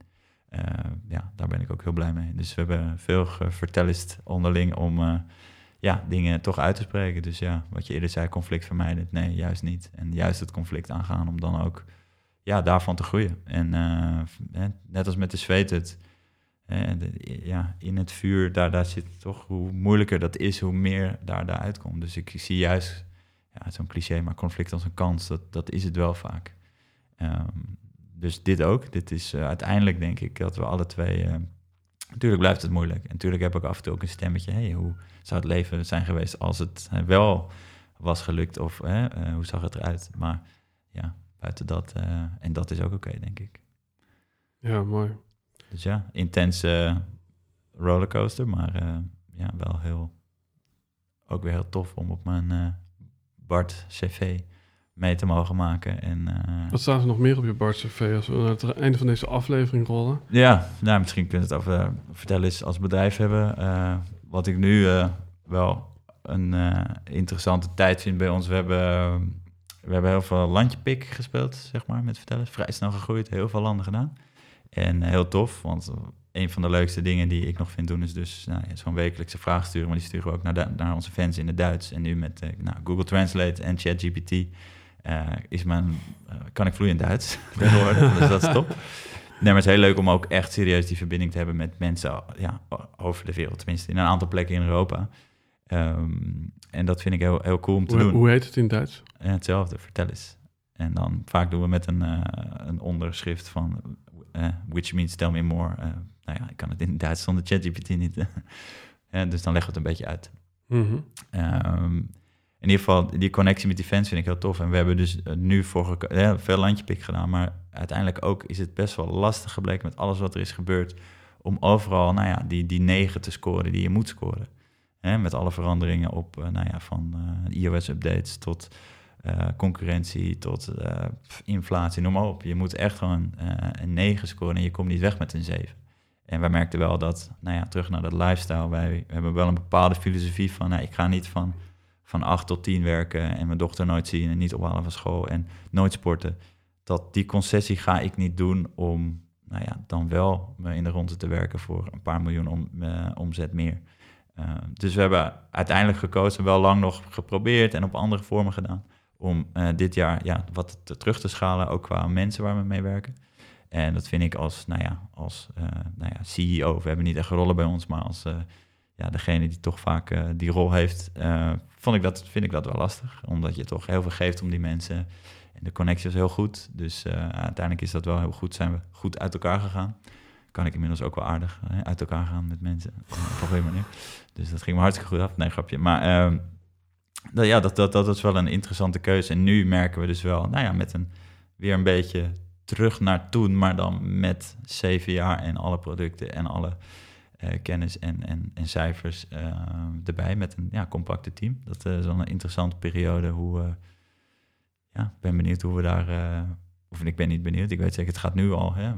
ja, daar ben ik ook heel blij mee. Dus we hebben veel vertellist onderling om ja, dingen toch uit te spreken. Dus ja, wat je eerder zei, conflict vermijden. Nee, juist niet. En juist het conflict aangaan om dan ook ja, daarvan te groeien. En net als met de zweet het ja, in het vuur, daar, daar zit toch, hoe moeilijker dat is, hoe meer daar, daar uitkomt. Dus ik, zie juist, ja, zo'n cliché, maar conflict als een kans, dat, dat is het wel vaak. Um, dus dit ook. Dit is uh, uiteindelijk denk ik dat we alle twee. Uh, natuurlijk blijft het moeilijk. En natuurlijk heb ik af en toe ook een stemmetje. Hey, hoe zou het leven zijn geweest als het wel was gelukt? Of hoe zag het eruit? Maar ja, buiten dat. en dat is ook oké, okay, denk ik. Ja, mooi. Dus ja, intense rollercoaster, maar ja, wel heel, ook weer heel tof om op mijn Bart CV mee te mogen maken. En, uh, Wat staat er nog meer op je Bart CV als we naar het einde van deze aflevering rollen? Ja, nou, misschien kun je het over vertellen eens als bedrijf hebben. wat ik nu wel een interessante tijd vind bij ons. We hebben, we hebben heel veel landje gespeeld, zeg maar, met vertellen. Vrij snel gegroeid, heel veel landen gedaan. En heel tof, want een van de leukste dingen die ik nog vind doen is dus nou, zo'n wekelijkse vraag sturen. Maar die sturen we ook naar, naar onze fans in het Duits. En nu met nou, Google Translate en ChatGPT is mijn, uh, kan ik vloeiend Duits dus dat is top. Nee, maar het is heel leuk om ook echt serieus die verbinding te hebben met mensen ja, over de wereld. Tenminste, in een aantal plekken in Europa. Um, en dat vind ik heel, heel cool om te hoe, doen. Hoe heet het in Duits? Ja, hetzelfde, vertel eens. En dan vaak doen we met een, een onderschrift van uh, which means tell me more. Uh, nou ja, ik kan het in Duits zonder ChatGPT niet. dus dan leggen we het een beetje uit. Mm -hmm. um, in ieder geval, die connectie met die fans vind ik heel tof. En we hebben dus eh, nu voor ja, veel landjepik gedaan. Maar uiteindelijk ook is het best wel lastig gebleken met alles wat er is gebeurd. Om overal, nou ja, die, die negen te scoren die je moet scoren. Met alle veranderingen op, uh, nou ja, van uh, iOS-updates tot concurrentie tot inflatie, noem maar op. Je moet echt gewoon een 9 scoren en je komt niet weg met een 7. En wij merkten wel dat, nou ja, terug naar dat lifestyle, wij hebben wel een bepaalde filosofie van, nou, ik ga niet van, van 8 tot 10 werken en mijn dochter nooit zien en niet ophalen van school en nooit sporten. Dat die concessie ga ik niet doen om, nou ja, dan wel me in de ronde te werken voor een paar miljoen om, omzet meer. dus we hebben uiteindelijk gekozen, wel lang nog geprobeerd en op andere vormen gedaan om uh, dit jaar ja, wat te, terug te schalen, ook qua mensen waar we mee werken. En dat vind ik als, nou ja, als nou ja, CEO, we hebben niet echt rollen bij ons, maar als ja, degene die toch vaak die rol heeft, vond ik dat, vind ik dat wel lastig. Omdat je toch heel veel geeft om die mensen. En de connectie is heel goed. Dus uiteindelijk is dat wel heel goed. Zijn we goed uit elkaar gegaan. Kan ik inmiddels ook wel aardig uit elkaar gaan met mensen. op een manier. Dus dat ging me hartstikke goed af. Nee, grapje. Maar ehm, nou ja, dat, dat, dat is wel een interessante keuze. En nu merken we dus wel, nou ja, met een weer een beetje terug naar toen, maar dan met zeven jaar en alle producten en alle kennis en, en, en cijfers uh, erbij met een ja, compacte team. Dat is wel een interessante periode. Hoe, ja, ben benieuwd hoe we daar. of ik ben niet benieuwd, ik weet zeker, het gaat nu al. Hè,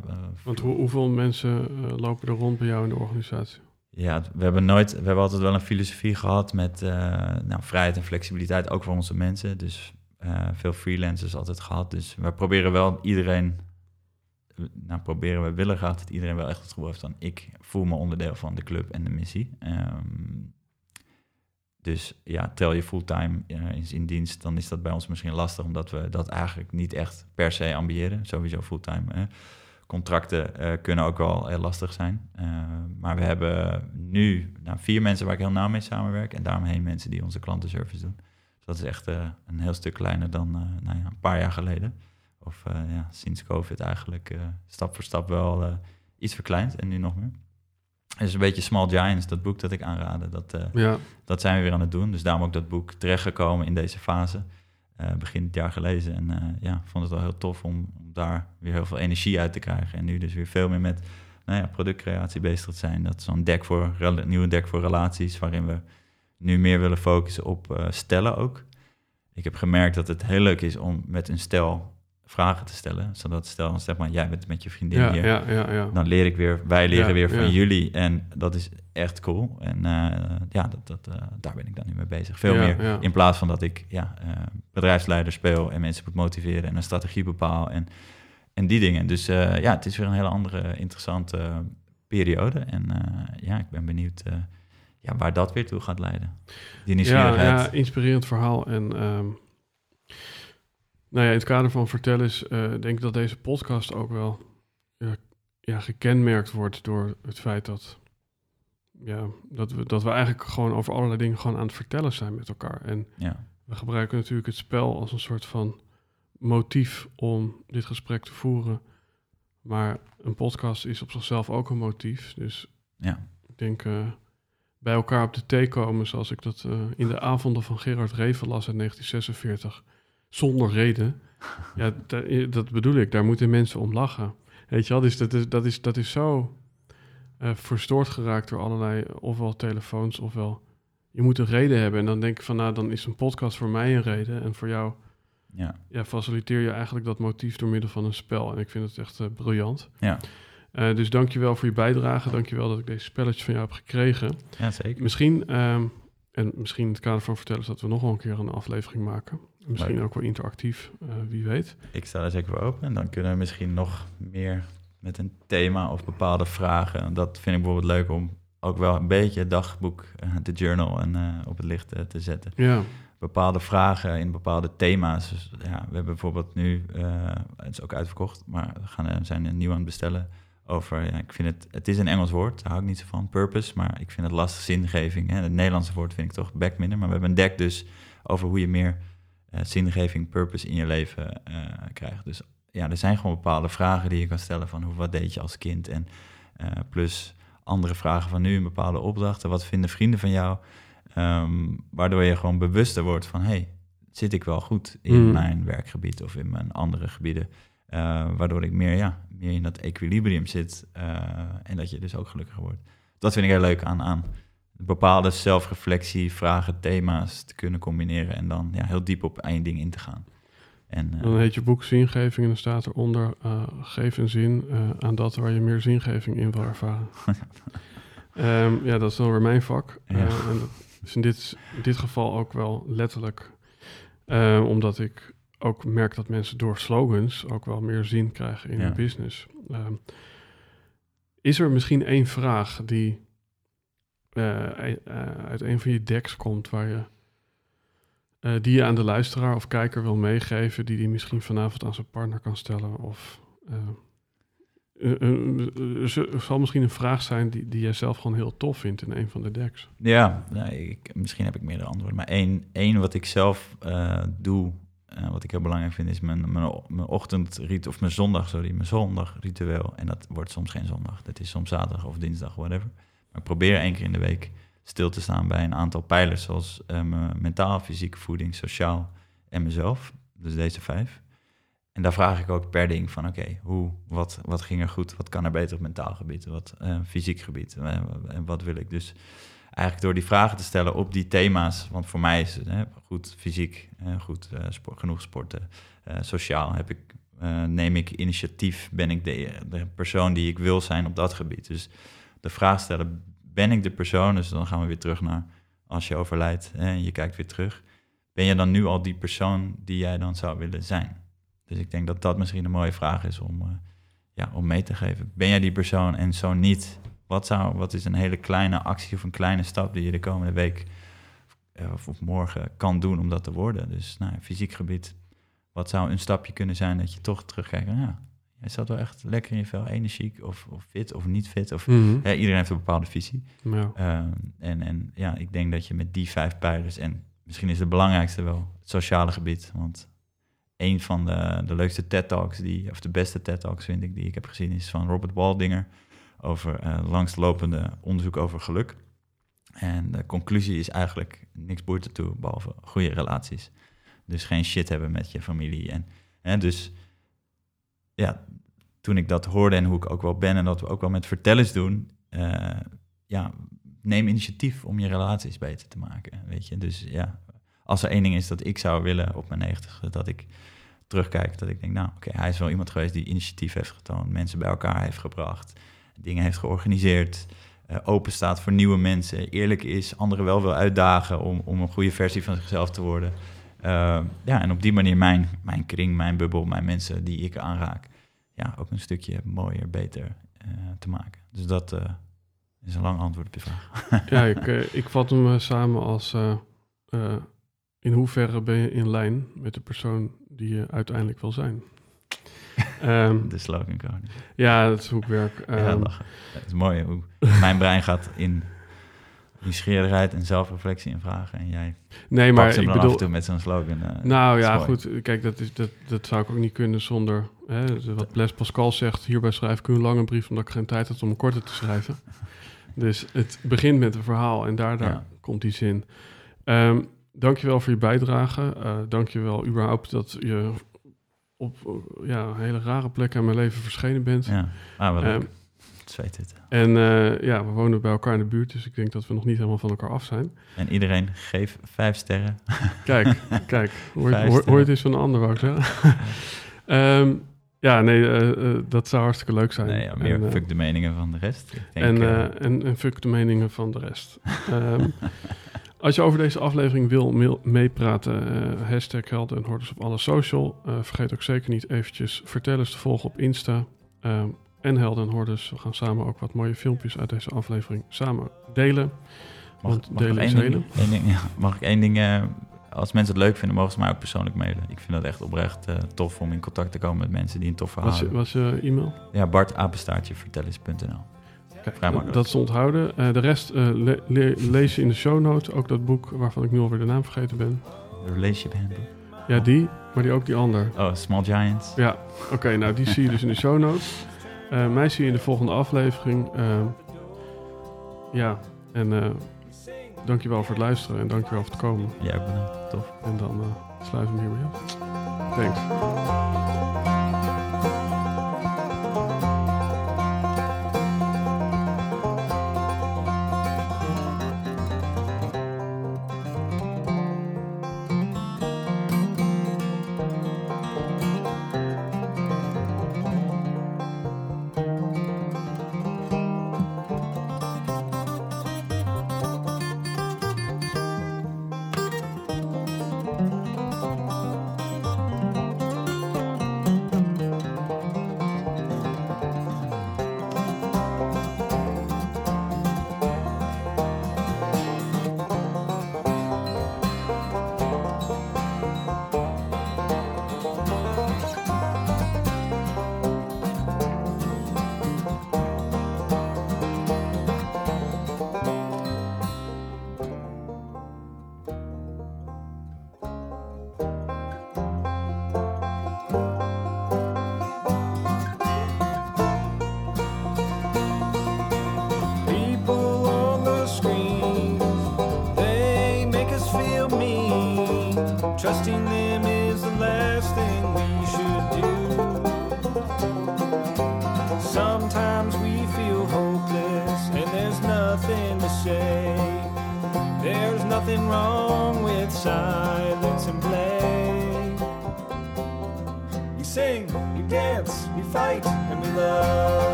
Want hoe, hoeveel mensen lopen er rond bij jou in de organisatie? Ja, we hebben nooit, we hebben altijd wel een filosofie gehad met uh, nou, vrijheid en flexibiliteit, ook voor onze mensen. Dus eh, veel freelancers altijd gehad. Dus we proberen wel iedereen, nou proberen we willen graag dat iedereen wel echt het gevoel heeft van ik voel me onderdeel van de club en de missie. Ehm, dus ja, tel je fulltime uh, in, dienst, dan is dat bij ons misschien lastig, omdat we dat eigenlijk niet echt per se ambiëren. Sowieso fulltime. Contracten uh, kunnen ook wel heel lastig zijn. Uh, maar we hebben nu nou, vier mensen waar ik heel nauw mee samenwerk en daaromheen mensen die onze klantenservice doen. Dus dat is echt een heel stuk kleiner dan nou ja, een paar jaar geleden. Of ja, sinds COVID eigenlijk stap voor stap wel iets verkleind en nu nog meer. Het is een beetje Small Giants, dat boek dat ik aanraadde. Dat, ja. dat zijn we weer aan het doen. Dus daarom ook dat boek terechtgekomen in deze fase. Uh, begin het jaar gelezen. En uh, ja, vond het wel heel tof om, om, daar weer heel veel energie uit te krijgen. En nu dus weer veel meer met nou ja, productcreatie bezig te zijn. Dat is zo'n deck voor, nieuwe deck voor relaties, waarin we nu meer willen focussen op stellen ook. Ik heb gemerkt dat het heel leuk is om met een stel vragen te stellen. Zodat stel, zeg maar, jij bent met je vriendin ja, hier. Ja, ja, ja. Dan leer ik weer, wij leren weer van jullie. En dat is echt cool. En uh, ja, dat, dat, uh, daar ben ik dan nu mee bezig. Veel meer in plaats van dat ik ja, uh, bedrijfsleider speel en mensen moet motiveren en een strategie bepaal en, en die dingen. Dus ja, het is weer een hele andere interessante periode. En ja, ik ben benieuwd ja, waar dat weer toe gaat leiden. Die nieuwsgierigheid. Ja, ja inspirerend verhaal. En um nou ja, in het kader van vertellen is, uh, denk ik dat deze podcast ook wel ja, ja, gekenmerkt wordt door het feit dat, ja, dat, we, dat we eigenlijk gewoon over allerlei dingen gewoon aan het vertellen zijn met elkaar. En ja. we gebruiken natuurlijk het spel als een soort van motief om dit gesprek te voeren. Maar een podcast is op zichzelf ook een motief. Dus ja. ik denk uh, bij elkaar op de thee komen, zoals ik dat uh, in de avonden van Gerard Reven las in 1946 zonder reden. Ja, dat, bedoel ik. Daar moeten mensen om lachen. Weet je wel, dus dat is, dat is, dat is zo uh, verstoord geraakt door allerlei, ofwel telefoons, ofwel... Je moet een reden hebben. En dan denk ik van, nou, dan is een podcast voor mij een reden. En voor jou ja. Ja, faciliteer je eigenlijk dat motief door middel van een spel. En ik vind het echt uh, briljant. Ja. Uh, dus dankjewel voor je bijdrage. Dankjewel dat ik deze spelletjes van jou heb gekregen. Ja, zeker. Misschien, um, en misschien in het kader van vertellen... dat we nog wel een keer een aflevering maken. Misschien ook wel interactief, uh, wie weet. Ik sta er zeker voor open. En dan kunnen we misschien nog meer met een thema of bepaalde vragen. Dat vind ik bijvoorbeeld leuk om ook wel een beetje het dagboek, uh, de journal en, uh, op het licht te zetten. Ja. Bepaalde vragen in bepaalde thema's. Dus, ja, we hebben bijvoorbeeld nu, het is ook uitverkocht, maar we gaan, zijn een nieuw aan het bestellen over, ja, ik vind het, het is een Engels woord, daar hou ik niet zo van, purpose, maar ik vind het lastig zingeving. Hè. Het Nederlandse woord vind ik toch back minder, maar we hebben een deck dus over hoe je meer uh, zingeving, purpose in je leven uh, krijgt. Dus ja, er zijn gewoon bepaalde vragen die je kan stellen van hoe, wat deed je als kind en uh, plus andere vragen van nu, bepaalde opdrachten, wat vinden vrienden van jou, um, waardoor je gewoon bewuster wordt van hey, zit ik wel goed in mm. mijn werkgebied of in mijn andere gebieden, waardoor ik meer, ja, meer in dat equilibrium zit en dat je dus ook gelukkiger wordt. Dat vind ik heel leuk aan, aan bepaalde zelfreflectie, vragen, thema's te kunnen combineren en dan ja, heel diep op één ding in te gaan. En, uh, dan heet je boek Zingeving en dan staat eronder: uh, geef een zin uh, aan dat waar je meer zingeving in wil ervaren. um, ja, dat is dan weer mijn vak. Ja. en dat is in dit, in dit geval ook wel letterlijk, omdat ik ook merk dat mensen door slogans ook wel meer zin krijgen in ja. hun business. Um, is er misschien één vraag die uh, uit een van je decks komt waar je uh, die je aan de luisteraar of kijker wil meegeven, die die misschien vanavond aan zijn partner kan stellen. Of er zal misschien een vraag zijn die, die jij zelf gewoon heel tof vindt in een van de decks. Ja, nee, ik, misschien heb ik meerdere antwoorden. Maar één, één wat ik zelf doe, wat ik heel belangrijk vind, is mijn, mijn, mijn ochtendrit of mijn zondag, sorry, mijn zondagritueel. En dat wordt soms geen zondag. Dat is soms zaterdag of dinsdag, whatever. Maar probeer één keer in de week stil te staan bij een aantal pijlers, zoals uh, mentaal, fysiek, voeding, sociaal en mezelf. Dus deze vijf. En daar vraag ik ook per ding van, oké, hoe, wat, wat ging er goed? Wat kan er beter op mentaal gebied? Wat uh, fysiek gebied? En wat wil ik? Dus eigenlijk door die vragen te stellen op die thema's, want voor mij is het goed fysiek, goed sport, genoeg sporten, sociaal heb ik, neem ik initiatief, ben ik de, de persoon die ik wil zijn op dat gebied. Dus de vraag stellen, ben ik de persoon? Dus dan gaan we weer terug naar als je overlijdt en je kijkt weer terug. ben je dan nu al die persoon die jij dan zou willen zijn? Dus ik denk dat dat misschien een mooie vraag is om, eh, ja, om mee te geven. Ben jij die persoon en zo niet? Wat, zou, wat is een hele kleine actie of een kleine stap die je de komende week eh, of, of morgen kan doen om dat te worden? Dus nou, fysiek gebied, wat zou een stapje kunnen zijn dat je toch terugkijkt? Nou, ja, jij zat wel echt lekker in je vel, energiek of, of fit of niet fit. Of, Mhm. ja, iedereen heeft een bepaalde visie. Ja. Ehm, en, en ja, ik denk dat je met die vijf pijlers, en misschien is het belangrijkste wel het sociale gebied. Want een van de, de leukste TED-talks, die, of de beste TED-talks vind ik, die ik heb gezien, is van Robert Waldinger over eh langslopende onderzoek over geluk. En de conclusie is eigenlijk niks boeit ertoe, behalve goede relaties. Dus geen shit hebben met je familie. En, dus ja, toen ik dat hoorde en hoe ik ook wel ben en dat we ook wel met vertellers doen, eh, ja, neem initiatief om je relaties beter te maken. Weet je, dus ja, als er één ding is dat ik zou willen op mijn negentigste, dat ik terugkijk, dat ik denk, nou, oké, hij is wel iemand geweest die initiatief heeft getoond, mensen bij elkaar heeft gebracht, dingen heeft georganiseerd, eh, open staat voor nieuwe mensen, eerlijk is, anderen wel wil uitdagen om, om een goede versie van zichzelf te worden. Eh, ja, en op die manier mijn, mijn kring, mijn bubbel, mijn mensen die ik aanraak, ja, ook een stukje mooier, beter eh, te maken. Dus dat is een lang antwoord op je vraag. Ja, ik, ik vat hem samen als... in hoeverre ben je in lijn met de persoon die je uiteindelijk wil zijn? Ehm, De slogan koning. ja, dat is hoe ik werk. Ja, Ehm, lachen. Dat is mooi hoe mijn brein gaat in nieuwsgierigheid en zelfreflectie in vragen. En jij nee, maar ik dan af bedoel... en toe met zo'n slogan. eh, Nou ja, goed. Kijk, dat, is, dat, dat zou ik ook niet kunnen zonder... Hè, wat Blaise Pascal zegt, hierbij schrijf ik een lange brief... omdat ik geen tijd had om een korte te schrijven. Dus het begint met een verhaal en daar, daar Ja. komt die zin. Ehm dankjewel voor je bijdrage. Eh dankjewel überhaupt dat je op eh, ja, een hele rare plek in mijn leven verschenen bent. Ja, ah, wel leuk. Ehm, Het zweet het. En eh, ja, we wonen bij elkaar in de buurt, dus ik denk dat we nog niet helemaal van elkaar af zijn. En iedereen geef vijf sterren. Kijk, kijk, hoor, hoor, het eens van een ander, wou ik zeggen. Ja, nee, eh, dat zou hartstikke leuk zijn. Nee, ja, meer en, fuck de meningen van de rest. Denk, en, en, en fuck de meningen van de rest. Ehm, als je over deze aflevering wil meepraten, eh, hashtag Helden en Hordes op alle social. Eh, vergeet ook zeker niet eventjes vertellers te volgen op Insta. Ehm, en Helden en Hordes. We gaan samen ook wat mooie filmpjes uit deze aflevering samen delen. mag, want mag ik delen is ding, ja, mag ik één ding... eh, als mensen het leuk vinden, mogen ze mij ook persoonlijk mailen. Ik vind dat echt oprecht eh, tof om in contact te komen met mensen die een tof verhaal hebben. was je e-mail? Ja, Bart, apenstaartje, vertellis.nl. Kijk, Vrij makkelijk. dat is te onthouden. Eh, de rest eh, le- le- lees je in de show notes. Ook dat boek waarvan ik nu alweer de naam vergeten ben. De Relationship Handbook. Ja, die, maar die ook die ander. Oh, Small Giants. Ja, oké, nou die zie je dus in de show notes. Eh, mij zie je in de volgende aflevering. Ja, en dankjewel voor het luisteren en dankjewel voor het komen. Jij ook bedankt. Tof. En dan sluiten we hem hierbij af. Thanks.